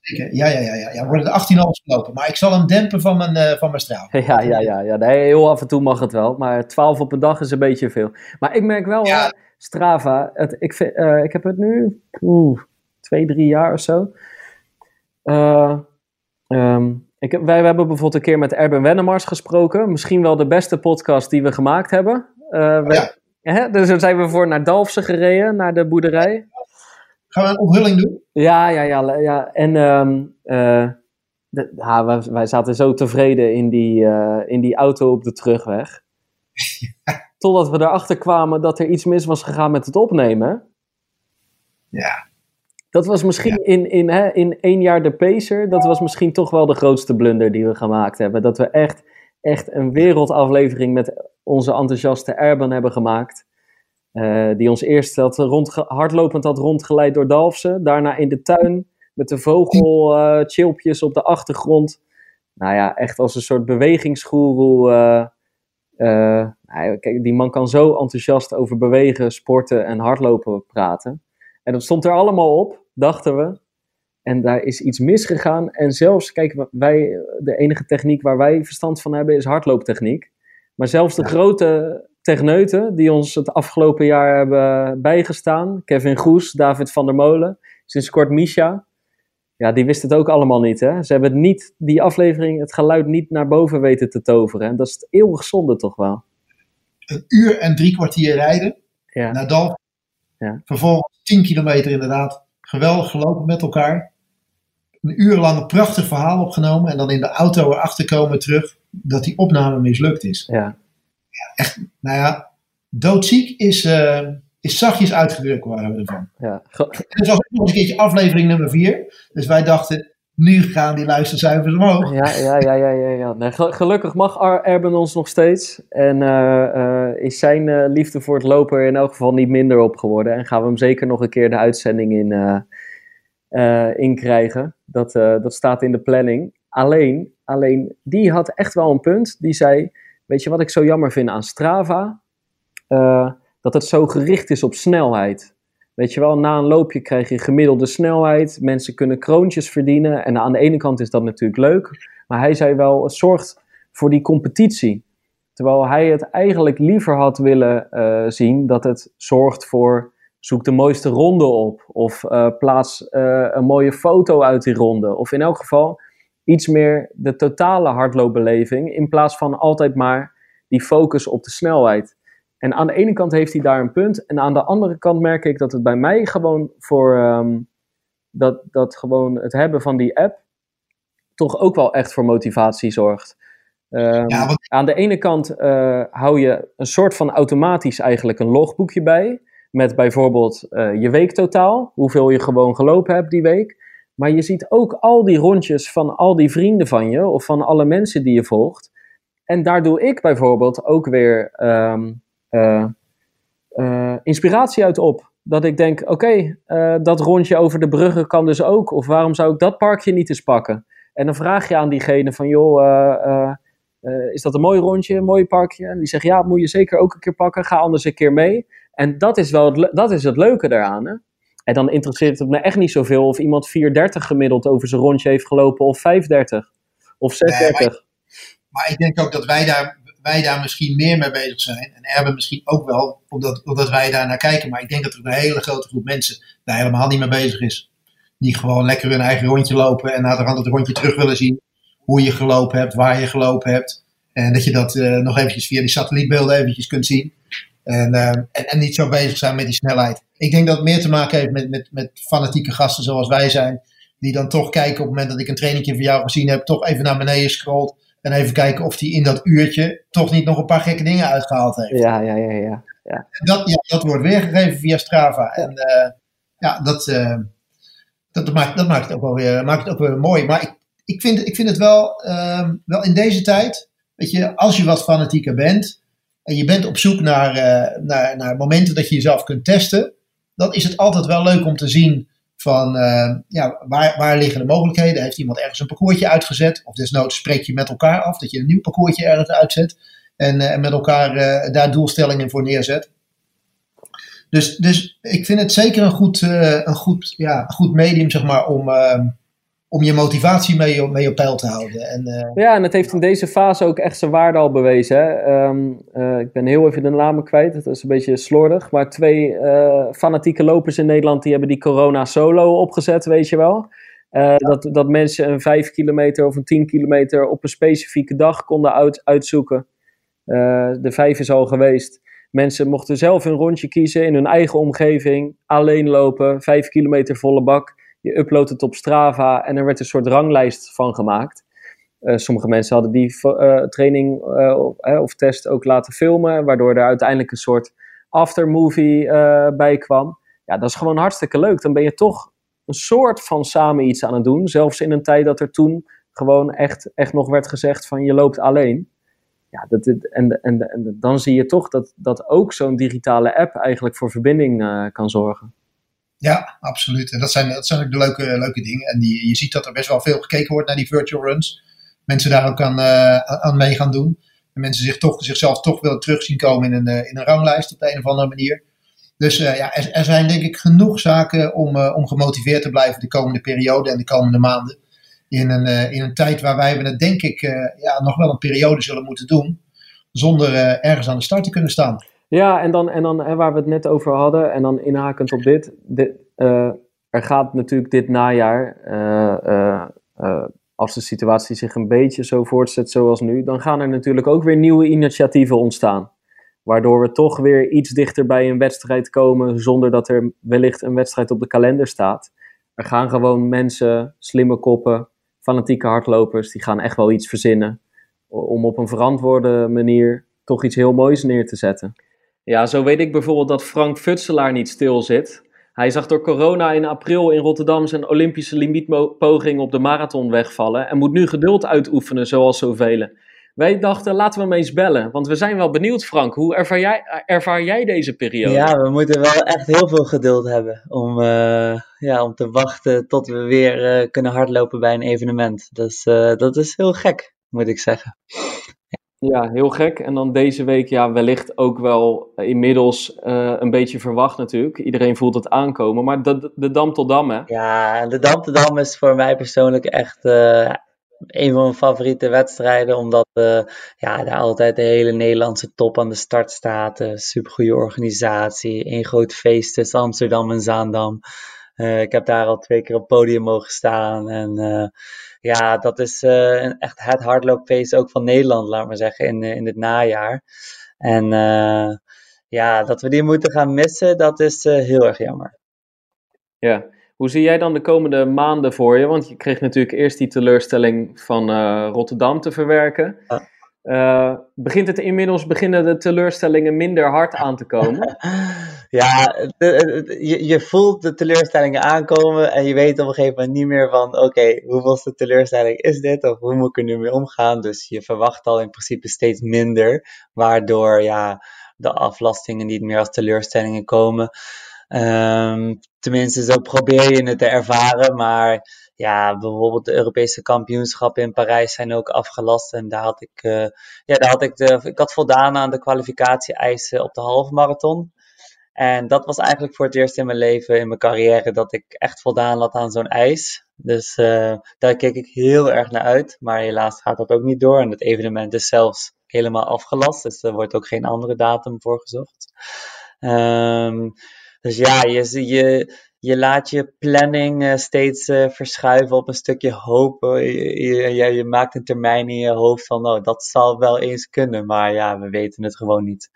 Zeker. Ja, ja, ja, ja. ja. Worden er 18 holes gelopen. Maar ik zal hem dempen van mijn, eh, van mijn straal. Ja, ja, ja, ja. Nee, heel af en toe mag het wel. Maar 12 op een dag is een beetje veel. Maar ik merk wel, Ja. hè, Strava, het, ik, vind, ik heb het nu oeh, twee, drie jaar of zo. Ik, heb- wij hebben bijvoorbeeld een keer met Erben Wennemars gesproken. Misschien wel de beste podcast die we gemaakt hebben. Eh, we- Ja. hè, dus daar zijn we voor naar Dalfsen gereden, naar de boerderij. Gaan we een onthulling doen? Ja, ja, ja. ja. En de- ja, wij, wij zaten zo tevreden in die, eh, in die auto op de terugweg. Totdat we erachter kwamen dat er iets mis was gegaan met het opnemen. Ja. Dat was misschien in, in, hè, in één jaar de Pacer, dat was misschien toch wel de grootste blunder die we gemaakt hebben. Dat we echt, echt een wereldaflevering met onze enthousiaste Erben hebben gemaakt. Eh, die ons eerst had rondge- hardlopend had rondgeleid door Dalfsen. Daarna in de tuin met de vogelchilpjes op de achtergrond. Nou ja, echt als een soort bewegingsgoeroe. eh, eh, nou ja, kijk, die man kan zo enthousiast over bewegen, sporten en hardlopen praten. En dat stond er allemaal op, dachten we. En daar is iets misgegaan. En zelfs, kijk, wij, de enige techniek waar wij verstand van hebben is hardlooptechniek. Maar zelfs de grote techneuten die ons het afgelopen jaar hebben bijgestaan, Kevin Goes, David van der Molen, sinds kort Misha, ja, die wisten het ook allemaal niet. Hè? Ze hebben het niet, die aflevering, het geluid niet naar boven weten te toveren. En dat is eeuwig zonde toch wel. Een uur en drie kwartier rijden Ja, naar Dalf. Ja. Vervolgens 10 kilometer inderdaad. Geweldig gelopen met elkaar. Een uur lang een prachtig verhaal opgenomen. En dan in de auto erachter komen terug dat die opname mislukt is. ja, Nou ja, doodziek is, eh, is zachtjes uitgedrukt waren we ervan. ja. En dat was ook nog een keertje aflevering nummer 4. Dus wij dachten, nu gaan die luistercijfers omhoog. Ja, ja, ja, ja. ja, ja. Gelukkig mag Erben ons nog steeds. En uh, is zijn uh, liefde voor het lopen er in elk geval niet minder op geworden. En gaan we hem zeker nog een keer de uitzending in, in krijgen. Dat, dat staat in de planning. Alleen, alleen, die had echt wel een punt. Die zei, weet je wat ik zo jammer vind aan Strava? dat het zo gericht is op snelheid. Weet je wel, na een loopje krijg je gemiddelde snelheid. Mensen kunnen kroontjes verdienen. En aan de ene kant is dat natuurlijk leuk. Maar hij zei wel, het zorgt voor die competitie. Terwijl hij het eigenlijk liever had willen uh, zien dat het zorgt voor zoek de mooiste ronde op. Of uh, plaats uh, een mooie foto uit die ronde. Of in elk geval iets meer de totale hardloopbeleving. In plaats van altijd maar die focus op de snelheid. En aan de ene kant heeft hij daar een punt. En aan de andere kant merk ik dat het bij mij gewoon voor ehm, dat, dat gewoon het hebben van die app toch ook wel echt voor motivatie zorgt. Um, ja, Aan de ene kant uh, hou je een soort van automatisch eigenlijk een logboekje bij. Met bijvoorbeeld uh, je weektotaal, hoeveel je gewoon gelopen hebt die week. Maar je ziet ook al die rondjes van al die vrienden van je of van alle mensen die je volgt. En daar doe ik bijvoorbeeld ook weer um, uh, inspiratie uit op. Dat ik denk, oké, okay, uh, dat rondje over de bruggen kan dus ook. Of waarom zou ik dat parkje niet eens pakken? En dan vraag je aan diegene van, joh, is dat een mooi rondje, een mooi parkje? En die zegt, ja, moet je zeker ook een keer pakken. Ga anders een keer mee. En dat is wel het, dat is het leuke daaraan. Hè? En dan interesseert het me echt niet zoveel of iemand 4,30 gemiddeld over zijn rondje heeft gelopen of 5,30 of 6,30. Nee, maar, maar, ik denk ook dat wij daar wij daar misschien meer mee bezig zijn. En Erben misschien ook wel, omdat, omdat wij daar naar kijken. Maar ik denk dat er een hele grote groep mensen daar helemaal niet mee bezig is. Die gewoon lekker hun eigen rondje lopen en na de het rondje terug willen zien. Hoe je gelopen hebt, waar je gelopen hebt. En dat je dat uh, nog eventjes via die satellietbeelden eventjes kunt zien. En, uh, en, en, niet zo bezig zijn met die snelheid. Ik denk dat het meer te maken heeft met, met, met fanatieke gasten zoals wij zijn. Die dan toch kijken op het moment dat ik een trainingje van jou gezien heb, toch even naar beneden scrolt en even kijken of hij in dat uurtje toch niet nog een paar gekke dingen uitgehaald heeft. Ja, ja, ja. ja, ja. Dat, ja, dat wordt weergegeven via Strava. En uh, ja, dat, uh, dat, maakt, dat maakt, het ook wel weer, maakt het ook weer mooi. Maar ik, ik, vind, ik vind het wel, uh, wel in deze tijd, weet je, als je wat fanatieker bent en je bent op zoek naar, naar, naar momenten dat je jezelf kunt testen, dan is het altijd wel leuk om te zien van uh, ja, waar, waar liggen de mogelijkheden? Heeft iemand ergens een parcoursje uitgezet? Of desnoods spreek je met elkaar af dat je een nieuw parcoursje ergens uitzet en, uh, met elkaar uh, daar doelstellingen voor neerzet. Dus, dus ik vind het zeker een goed, een goed, ja, goed medium zeg maar, om, ehm, om je motivatie mee, mee op peil te houden. En, uh, ja, en het heeft in deze fase ook echt zijn waarde al bewezen. Hè? Um, uh, ik ben heel even de namen kwijt, dat is een beetje slordig. Maar twee uh, fanatieke lopers in Nederland die hebben die corona solo opgezet, weet je wel. Dat, dat mensen een 5 kilometer of een 10 kilometer op een specifieke dag konden uit, uitzoeken. de 5 is al geweest. Mensen mochten zelf een rondje kiezen in hun eigen omgeving, alleen lopen, 5 kilometer volle bak. Je uploadt het op Strava en er werd een soort ranglijst van gemaakt. Uh, sommige mensen hadden die uh, training uh, of test ook laten filmen, waardoor er uiteindelijk een soort aftermovie bij kwam. Ja, dat is gewoon hartstikke leuk. Dan ben je toch een soort van samen iets aan het doen. Zelfs in een tijd dat er toen gewoon echt, echt nog werd gezegd van je loopt alleen. Ja, dat, en, en, en dan zie je toch dat, dat ook zo'n digitale app eigenlijk voor verbinding kan zorgen. Ja, absoluut. En dat zijn, dat zijn ook de leuke, leuke dingen. En die, je ziet dat er best wel veel gekeken wordt naar die virtual runs. Mensen daar ook aan, uh, aan mee gaan doen. En mensen zich toch, zichzelf toch willen terugzien komen in een, uh, in een ranglijst op de een of andere manier. Dus uh, ja, er, er, zijn denk ik genoeg zaken om, om gemotiveerd te blijven de komende periode en de komende maanden. In een, in een tijd waar wij het denk ik ja, nog wel een periode zullen moeten doen. Zonder ergens aan de start te kunnen staan. Ja, en dan, en dan hè, waar we het net over hadden, en dan inhakend op dit. uh, er gaat natuurlijk dit najaar, uh, als de situatie zich een beetje zo voortzet zoals nu, dan gaan er natuurlijk ook weer nieuwe initiatieven ontstaan. Waardoor we toch weer iets dichter bij een wedstrijd komen, zonder dat er wellicht een wedstrijd op de kalender staat. Er gaan gewoon mensen, slimme koppen, fanatieke hardlopers, die gaan echt wel iets verzinnen. Om op een verantwoorde manier toch iets heel moois neer te zetten. Ja, zo weet ik bijvoorbeeld dat Frank Futselaar niet stil zit. Hij zag door corona in april in Rotterdam zijn Olympische limietpoging op de marathon wegvallen en moet nu geduld uitoefenen zoals zoveel. Wij dachten, laten we hem eens bellen, want we zijn wel benieuwd Frank, hoe ervaar jij, ervaar jij deze periode? Ja, we moeten wel echt heel veel geduld hebben om, uh, ja, om te wachten tot we weer uh, kunnen hardlopen bij een evenement. Dus uh, dat is heel gek, moet ik zeggen. Ja, heel gek. En dan deze week, ja, wellicht ook wel inmiddels uh, een beetje verwacht natuurlijk. Iedereen voelt het aankomen. Maar de, de Dam tot Dam, hè? Ja, de Dam tot Dam is voor mij persoonlijk echt uh, een van mijn favoriete wedstrijden. Omdat ja, daar altijd de hele Nederlandse top aan de start staat. Super goede organisatie. Een groot feest tussen Amsterdam en Zaandam. ik heb daar al twee keer op podium mogen staan. En ja, dat is uh, echt het hardloopfeest ook van Nederland, laat maar zeggen, in, in het najaar. En uh, ja, dat we die moeten gaan missen, dat is heel erg jammer. Ja, hoe zie jij dan de komende maanden voor je? Want je kreeg natuurlijk eerst die teleurstelling van Rotterdam te verwerken. Uh, begint het inmiddels, beginnen de teleurstellingen minder hard aan te komen? ja, je, je, voelt de teleurstellingen aankomen en je weet op een gegeven moment niet meer van, oké, okay, hoeveelste teleurstelling is dit of hoe moet ik er nu mee omgaan? Dus je verwacht al in principe steeds minder, waardoor ja, de aflastingen niet meer als teleurstellingen komen. Um, tenminste, zo probeer je het te ervaren, maar ja, bijvoorbeeld de Europese kampioenschappen in Parijs zijn ook afgelast. En daar had ik, uh, ja, daar had ik, de, ik had voldaan aan de kwalificatie-eisen op de halve marathon. En dat was eigenlijk voor het eerst in mijn leven, in mijn carrière, dat ik echt voldaan had aan zo'n eis. Dus uh, daar keek ik heel erg naar uit. Maar helaas gaat dat ook niet door. En het evenement is zelfs helemaal afgelast. Dus er wordt ook geen andere datum voor gezocht. Um, dus ja, je, je, laat je planning uh, steeds uh, verschuiven op een stukje hoop. Je, je, je, maakt een termijn in je hoofd van, oh, dat zal wel eens kunnen, maar ja, we weten het gewoon niet.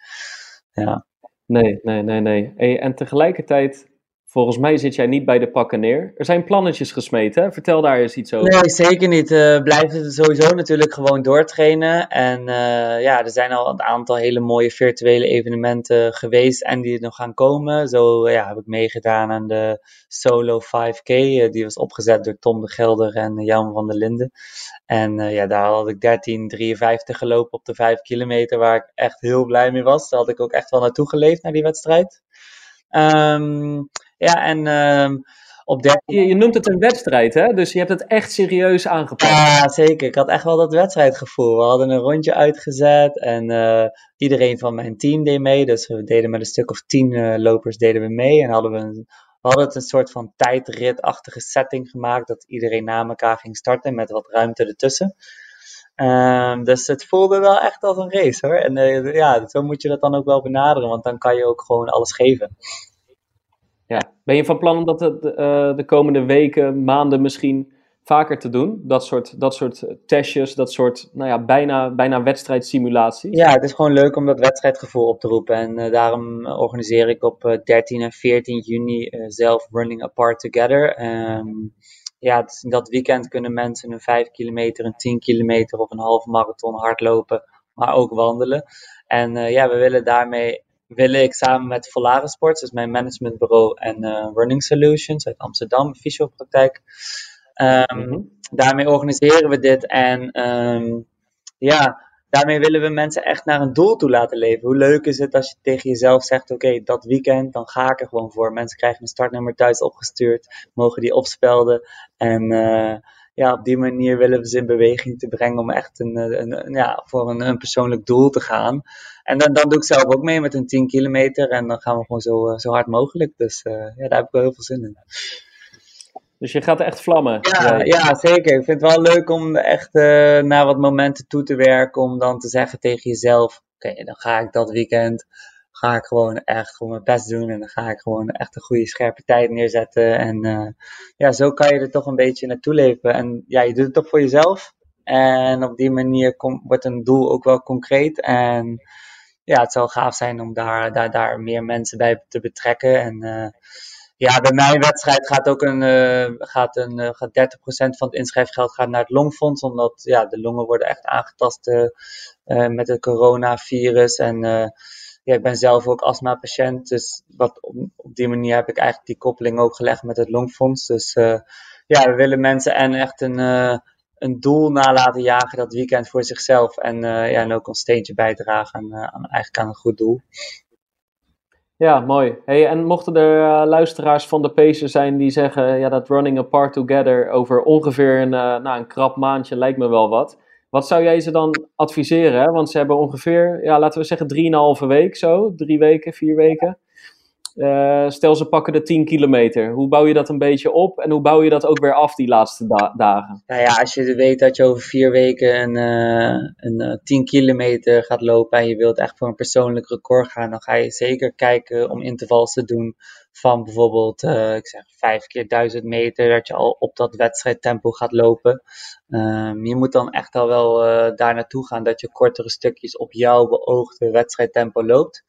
Ja. Nee, nee, nee, nee. En tegelijkertijd Volgens mij zit jij niet bij de pakken neer. Er zijn plannetjes gesmeten. Hè? Vertel daar eens iets over. Nee, zeker niet. Uh, blijven sowieso natuurlijk gewoon doortrainen. En uh, ja, er zijn al een aantal hele mooie virtuele evenementen geweest en die nog gaan komen. Zo ja, heb ik meegedaan aan de Solo 5K. Uh, die was opgezet door Tom de Gelder en Jan van der Linden. En ja, daar had ik 13.53 gelopen op de 5 kilometer, waar ik echt heel blij mee was. Daar had ik ook echt wel naartoe geleefd, naar die wedstrijd. Um, ja, en um, op 13... Je, je, noemt het een wedstrijd, hè? Dus je hebt het echt serieus aangepakt. Ja, zeker. Ik had echt wel dat wedstrijdgevoel. We hadden een rondje uitgezet en uh, iedereen van mijn team deed mee. Dus we deden met een stuk of tien uh, lopers deden we mee. En hadden we, een, we hadden het een soort van tijdritachtige setting gemaakt. Dat iedereen na elkaar ging starten met wat ruimte ertussen. Um, dus het voelde wel echt als een race hoor. En uh, ja, zo moet je dat dan ook wel benaderen, want dan kan je ook gewoon alles geven. Ja. Ben je van plan om dat de, uh, de komende weken, maanden misschien vaker te doen? Dat soort, dat soort testjes, dat soort nou ja, bijna, bijna wedstrijdsimulaties? Ja, het is gewoon leuk om dat wedstrijdgevoel op te roepen. En uh, daarom organiseer ik op uh, 13 en 14 juni zelf Running Apart Together. Um, ja, dat weekend kunnen mensen een 5 kilometer, een 10 kilometer of een half marathon hardlopen, maar ook wandelen. En ja, we willen daarmee willen ik samen met Volare Sports, dus mijn managementbureau en uh, Running Solutions uit Amsterdam, fysiopraktijk. Um, mm Daarmee organiseren we dit en um, ja, daarmee willen we mensen echt naar een doel toe laten leven. Hoe leuk is het als je tegen jezelf zegt: Oké, dat weekend, dan ga ik er gewoon voor. Mensen krijgen een startnummer thuis opgestuurd, mogen die opspelden. En uh, ja, op die manier willen we ze in beweging te brengen om echt een, een, een ja, voor een, een, persoonlijk doel te gaan. En dan, dan doe ik zelf ook mee met een 10 kilometer en dan gaan we gewoon zo, eh, zo hard mogelijk. Dus uh, ja, daar heb ik wel heel veel zin in. Dus je gaat echt vlammen. Ja, ja, zeker. Ik vind het wel leuk om echt uh, naar wat momenten toe te werken. Om dan te zeggen tegen jezelf: Oké, dan ga ik dat weekend. Ga ik gewoon echt gewoon mijn best doen. En dan ga ik gewoon echt een goede scherpe tijd neerzetten. En uh, ja, zo kan je er toch een beetje naartoe leven. En ja, je doet het toch voor jezelf. En op die manier kom, wordt een doel ook wel concreet. En ja, het zou gaaf zijn om daar, daar, daar meer mensen bij te betrekken. En uh, ja, bij mijn wedstrijd gaat ook een, uh, gaat een uh, gaat 30% van het inschrijfgeld gaat naar het longfonds. Omdat ja, de longen worden echt aangetast met het coronavirus. En ja, ik ben zelf ook astma-patiënt, dus wat, op, op, die manier heb ik eigenlijk die koppeling ook gelegd met het Longfonds. Dus ja, we willen mensen en echt een, een doel na laten jagen dat weekend voor zichzelf. En, ja, en ook een steentje bijdragen aan, aan, eigenlijk aan een goed doel. Ja, mooi. Hey, en mochten er uh, luisteraars van de Pacer zijn die zeggen, ja, dat running apart together over ongeveer een, uh, nou, een krap maandje lijkt me wel wat. Wat zou jij ze dan adviseren? Hè? Want ze hebben ongeveer, ja, laten we zeggen, 3,5 week zo, drie weken, vier weken. Uh, stel ze pakken de 10 kilometer. Hoe bouw je dat een beetje op en hoe bouw je dat ook weer af die laatste da dagen? Nou ja, als je weet dat je over vier weken een, uh, een uh, 10 kilometer gaat lopen en je wilt echt voor een persoonlijk record gaan, dan ga je zeker kijken om intervals te doen van bijvoorbeeld, ik zeg 5 keer 1000 meter, dat je al op dat wedstrijdtempo gaat lopen. Um, je moet dan echt al wel daar naartoe gaan dat je kortere stukjes op jouw beoogde wedstrijdtempo loopt.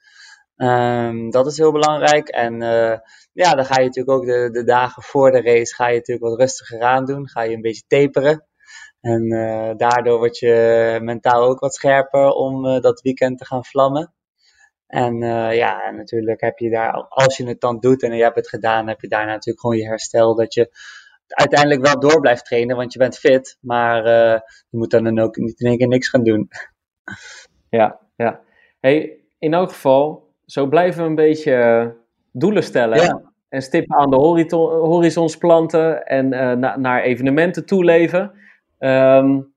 Um, dat is heel belangrijk. En uh, ja, dan ga je natuurlijk ook de, de dagen voor de race ga je natuurlijk wat rustiger aan doen. Ga je een beetje taperen. En uh, daardoor word je mentaal ook wat scherper om uh, dat weekend te gaan vlammen. En ja, natuurlijk heb je daar, als je het dan doet en je hebt het gedaan, heb je daarna natuurlijk gewoon je herstel. Dat je uiteindelijk wel door blijft trainen, want je bent fit. Maar je moet dan ook niet in één keer niks gaan doen. Ja, ja. Hey, in elk geval, zo blijven we een beetje eh, doelen stellen. En stippen aan de horizon, horizons planten en uh, na, naar evenementen toeleven. Um,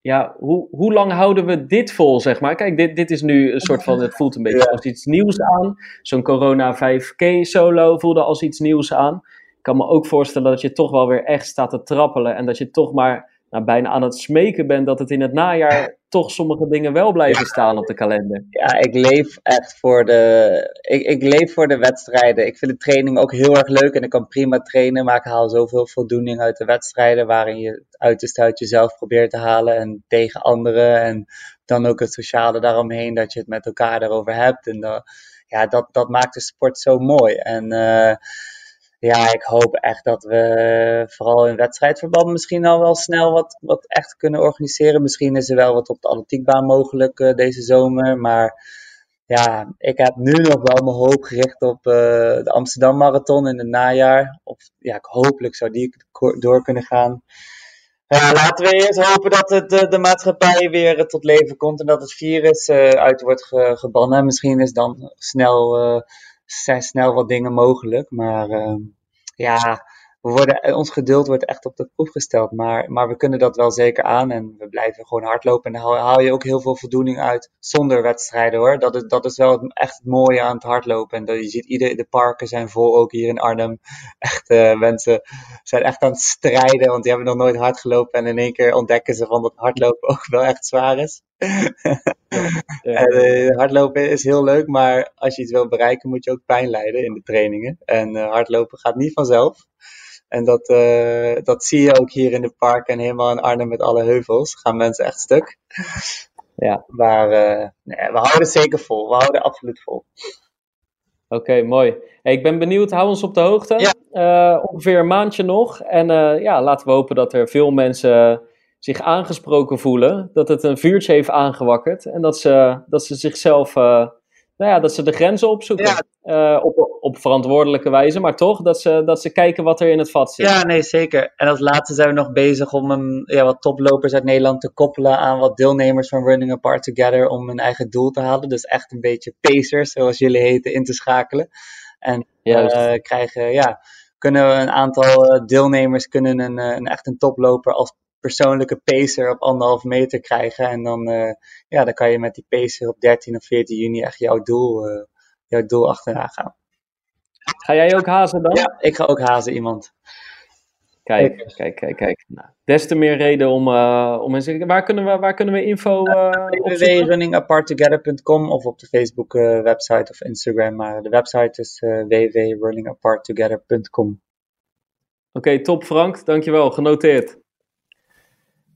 ja, hoe, hoe lang houden we dit vol, zeg maar? Kijk, dit, dit is nu een soort van, het voelt een beetje als iets nieuws aan. Zo'n Corona 5K solo voelde als iets nieuws aan. Ik kan me ook voorstellen dat je toch wel weer echt staat te trappelen en dat je toch maar nou, bijna aan het smeken bent dat het in het najaar toch sommige dingen wel blijven staan op de kalender. Ja, ik leef echt voor de, ik, ik leef voor de wedstrijden. Ik vind de training ook heel erg leuk en ik kan prima trainen, maar ik haal zoveel voldoening uit de wedstrijden waarin je het uiterste uit jezelf probeert te halen en tegen anderen en dan ook het sociale daaromheen, dat je het met elkaar erover hebt. En dat, ja, dat, dat maakt de sport zo mooi. En uh, ja, ik hoop echt dat we vooral in wedstrijdverband misschien al wel snel wat, wat echt kunnen organiseren. Misschien is er wel wat op de atletiekbaan mogelijk uh, deze zomer. Maar ja, ik heb nu nog wel mijn hoop gericht op uh, de Amsterdam Marathon in het najaar. Of ja, hopelijk zou die door kunnen gaan. Ja, laten we eerst hopen dat het, de, de maatschappij weer tot leven komt en dat het virus uit wordt ge, gebannen. Misschien is dan snel zijn snel wat dingen mogelijk. Maar uh, ja, we worden, ons geduld wordt echt op de proef gesteld. Maar, maar we kunnen dat wel zeker aan en we blijven gewoon hardlopen. En dan haal, je ook heel veel voldoening uit zonder wedstrijden hoor. Dat is, dat is wel echt het mooie aan het hardlopen. En dat, je ziet, ieder, de parken zijn vol, ook hier in Arnhem. Echt, uh, mensen zijn echt aan het strijden, want die hebben nog nooit hard gelopen. En in één keer ontdekken ze van dat hardlopen ook wel echt zwaar is. en, uh, hardlopen is heel leuk, maar als je iets wil bereiken moet je ook pijn lijden in de trainingen. En uh, hardlopen gaat niet vanzelf. En dat, uh, dat zie je ook hier in de park en helemaal in Arnhem met alle heuvels. Gaan mensen echt stuk. Ja, maar nee, we houden zeker vol. We houden absoluut vol. Oké, okay, mooi. Hey, ik ben benieuwd, hou ons op de hoogte. Ja. ongeveer een maandje nog. En ja, laten we hopen dat er veel mensen zich aangesproken voelen, dat het een vuurtje heeft aangewakkerd en dat ze, dat ze zichzelf, uh, nou ja, dat ze de grenzen opzoeken. Ja. Uh, op, op verantwoordelijke wijze, maar toch dat ze, dat ze kijken wat er in het vat zit. Ja, nee, zeker. En als laatste zijn we nog bezig om een, ja, wat toplopers uit Nederland te koppelen aan wat deelnemers van Running Apart Together om hun eigen doel te halen. Dus echt een beetje pacers, zoals jullie heten, in te schakelen. En uh, krijgen, ja, kunnen we een aantal deelnemers kunnen een, een echt een toploper als persoonlijke pacer op anderhalf meter krijgen. En dan, uh, ja, dan kan je met die pacer op 13 of 14 juni echt jouw doel, uh, jouw doel achterna gaan. Ga jij ook hazen dan? Ja, ik ga ook hazen iemand. Kijk, kijk, kijk, kijk. Nou, des te meer reden om, uh, om eens... Waar kunnen we, waar kunnen we info uh, www.runningaparttogether.com of op de Facebook uh, website of Instagram. Maar de website is uh, www.runningaparttogether.com Oké, okay, top Frank. Dankjewel. Genoteerd.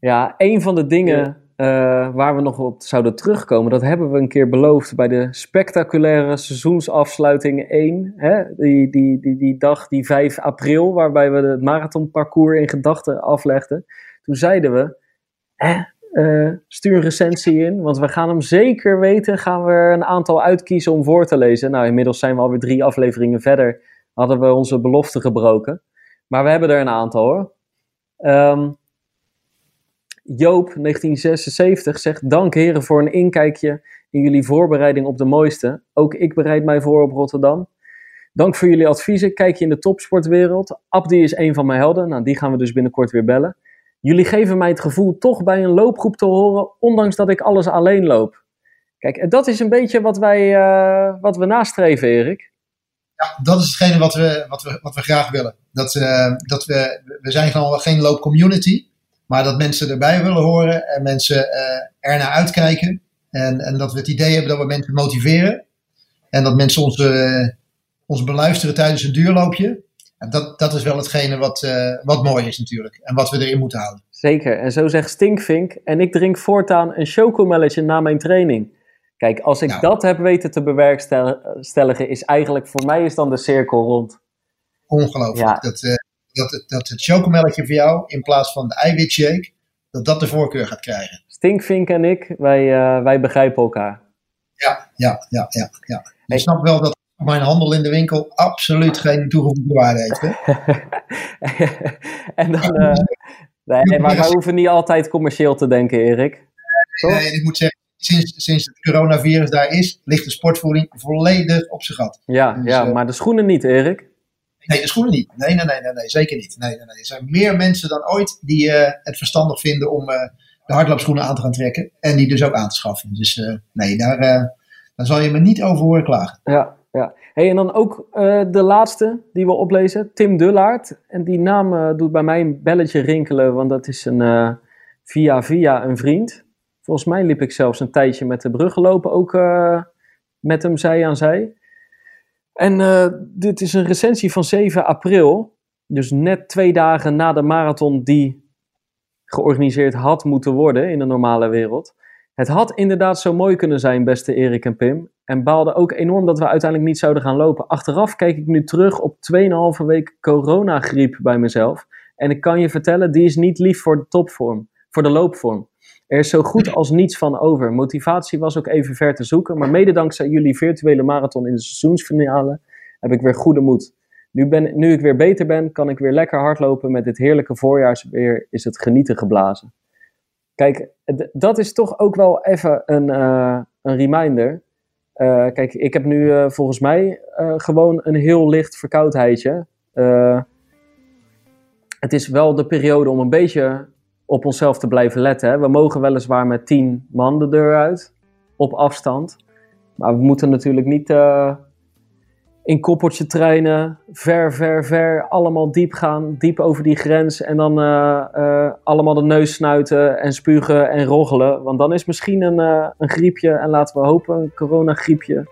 Ja, een van de dingen uh, waar we nog op zouden terugkomen, dat hebben we een keer beloofd bij de spectaculaire seizoensafsluiting 1. Hè? Die, die, die, die dag, die 5 april, waarbij we het marathonparcours in gedachten aflegden. Toen zeiden we, hè, Uh, stuur een recensie in, want we gaan hem zeker weten. Gaan we er een aantal uitkiezen om voor te lezen. Nou, inmiddels zijn we alweer drie afleveringen verder. Hadden we onze belofte gebroken. Maar we hebben er een aantal hoor. Um, Joop, 1976, zegt: Dank heren voor een inkijkje in jullie voorbereiding op de mooiste. Ook ik bereid mij voor op Rotterdam. Dank voor jullie adviezen. Kijk je in de topsportwereld. Abdi is een van mijn helden. Nou, die gaan we dus binnenkort weer bellen. Jullie geven mij het gevoel toch bij een loopgroep te horen, ondanks dat ik alles alleen loop. Kijk, dat is een beetje wat, wij, uh, wat we nastreven, Erik. Ja, dat is hetgene wat we, wat we, wat we graag willen. Dat, uh, dat we, we zijn gewoon geen loopcommunity, maar dat mensen erbij willen horen en mensen uh, er naar uitkijken. En, en dat we het idee hebben dat we mensen motiveren. En dat mensen ons, ons beluisteren tijdens een duurloopje. En dat, dat is wel hetgene wat, uh, wat mooi is natuurlijk. En wat we erin moeten houden. Zeker. En zo zegt Stinkvink. En ik drink voortaan een chocomelletje na mijn training. Kijk, als ik nou. dat heb weten te bewerkstelligen, is eigenlijk voor mij is dan de cirkel rond. Ongelooflijk. Ja. Dat, dat, dat het chocomelletje voor jou, in plaats van de eiwitshake, dat dat de voorkeur gaat krijgen. Stinkvink en ik, wij, uh, wij begrijpen elkaar. Ja, ja, ja, ja. ja. Je snapt wel dat mijn handel in de winkel absoluut geen toegevoegde waarde heeft. Hè? en dan, uh, nee, maar wij hoeven niet altijd commercieel te denken, Erik. Nee, ik moet zeggen, sinds, sinds het coronavirus daar is, ligt de sportvoeding volledig op zijn gat. Ja, dus, ja uh, maar de schoenen niet, Erik. Nee, de schoenen niet. Nee, nee, nee, nee, zeker niet. Nee, nee. Er zijn meer mensen dan ooit die uh, het verstandig vinden om de hardloopschoenen aan te gaan trekken. En die dus ook aan te schaffen. Dus nee, daar, daar zal je me niet over horen klagen. Ja, ja. Hey, en dan ook de laatste die we oplezen, Tim Dullaert. En die naam doet bij mij een belletje rinkelen, want dat is een via via een vriend. Volgens mij liep ik zelfs een tijdje met de bruggen lopen, ook met hem zij aan zij. En dit is een recensie van 7 april, dus net twee dagen na de marathon die georganiseerd had moeten worden in de normale wereld. Het had inderdaad zo mooi kunnen zijn, beste Erik en Pim. En baalde ook enorm dat we uiteindelijk niet zouden gaan lopen. Achteraf kijk ik nu terug op 2,5 week coronagriep bij mezelf. En ik kan je vertellen, die is niet lief voor de topvorm, voor de loopvorm. Er is zo goed als niets van over. Motivatie was ook even ver te zoeken. Maar mede dankzij jullie virtuele marathon in de seizoensfinale heb ik weer goede moed. Nu, ben, nu ik weer beter ben, kan ik weer lekker hardlopen. Met dit heerlijke voorjaarsweer is het genieten geblazen. Kijk, dat is toch ook wel even een, uh, een reminder. Uh, kijk, ik heb nu uh, volgens mij gewoon een heel licht verkoudheidje. het is wel de periode om een beetje op onszelf te blijven letten. Hè. We mogen weliswaar met tien man de deur uit, op afstand. Maar we moeten natuurlijk niet in koppeltje trainen, ver, ver, ver, allemaal diep gaan, diep over die grens en dan uh, uh, allemaal de neus snuiten en spugen en roggelen. Want dan is misschien een, uh, een griepje, en laten we hopen, een coronagriepje,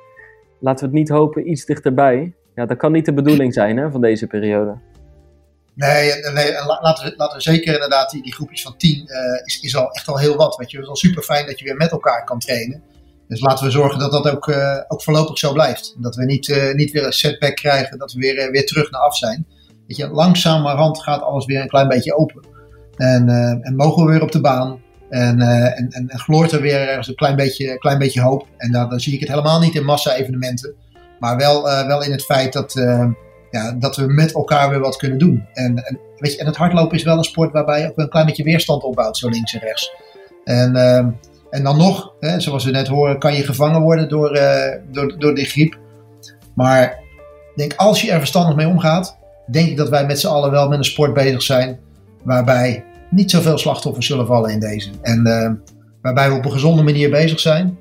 laten we het niet hopen, iets dichterbij. Ja, dat kan niet de bedoeling zijn hè, van deze periode. Nee, nee laten, we, laten we zeker inderdaad, die, die groepjes van tien is, is al echt al heel wat. Weet je. Het is al super fijn dat je weer met elkaar kan trainen. Dus laten we zorgen dat dat ook, uh, ook voorlopig zo blijft. Dat we niet, uh, niet weer een setback krijgen, dat we weer, weer terug naar af zijn. Weet je, langzamerhand gaat alles weer een klein beetje open. En, en mogen we weer op de baan. En, en, en, en, gloort er weer ergens een klein beetje, klein beetje hoop. En dan, dan zie ik het helemaal niet in massa-evenementen. Maar wel, wel in het feit dat, dat we met elkaar weer wat kunnen doen. En, en, weet je, en het hardlopen is wel een sport waarbij je ook een klein beetje weerstand opbouwt, zo links en rechts. En ehm, en dan nog, hè, zoals we net horen, kan je gevangen worden door, uh, door, door die griep. Maar denk, als je er verstandig mee omgaat, denk ik dat wij met z'n allen wel met een sport bezig zijn. Waarbij niet zoveel slachtoffers zullen vallen in deze. En uh, waarbij we op een gezonde manier bezig zijn.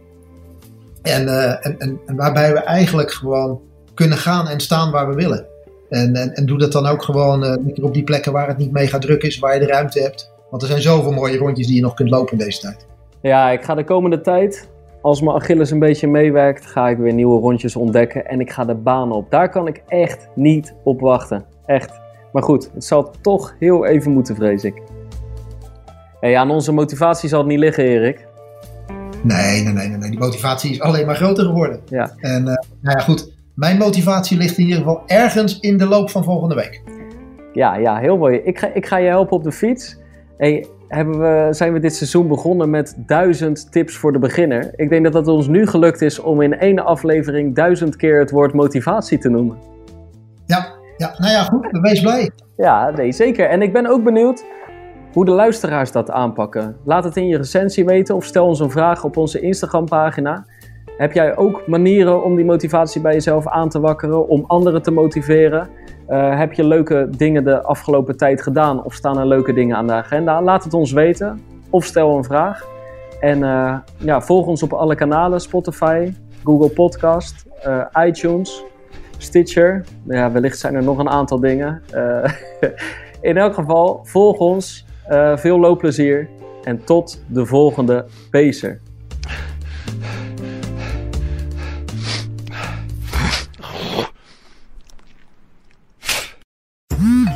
En, uh, en, en, en, waarbij we eigenlijk gewoon kunnen gaan en staan waar we willen. En, en, en doe dat dan ook gewoon op die plekken waar het niet mega druk is, waar je de ruimte hebt. Want er zijn zoveel mooie rondjes die je nog kunt lopen in deze tijd. Ja, ik ga de komende tijd, als mijn Achilles een beetje meewerkt, ga ik weer nieuwe rondjes ontdekken en ik ga de baan op. Daar kan ik echt niet op wachten. Echt. Maar goed, het zal toch heel even moeten, vrees ik. Hey, aan onze motivatie zal het niet liggen, Erik. Nee, nee, nee, nee, die motivatie is alleen maar groter geworden. Ja. En uh, nou ja, goed, mijn motivatie ligt in ieder geval ergens in de loop van volgende week. Ja, ja, heel mooi. Ik ga, ik ga je helpen op de fiets. Hey, hebben we, zijn we dit seizoen begonnen met duizend tips voor de beginner. Ik denk dat het ons nu gelukt is om in één aflevering duizend keer het woord motivatie te noemen. Ja, ja nou ja, goed. Wees blij. Ja, nee, zeker. En ik ben ook benieuwd hoe de luisteraars dat aanpakken. Laat het in je recensie weten of stel ons een vraag op onze Instagram pagina. Heb jij ook manieren om die motivatie bij jezelf aan te wakkeren, om anderen te motiveren? Uh, heb je leuke dingen de afgelopen tijd gedaan of staan er leuke dingen aan de agenda? Laat het ons weten of stel een vraag. En uh, ja, volg ons op alle kanalen: Spotify, Google Podcast, uh, iTunes, Stitcher. Ja, wellicht zijn er nog een aantal dingen. in elk geval, volg ons. veel loopplezier en tot de volgende Pacer.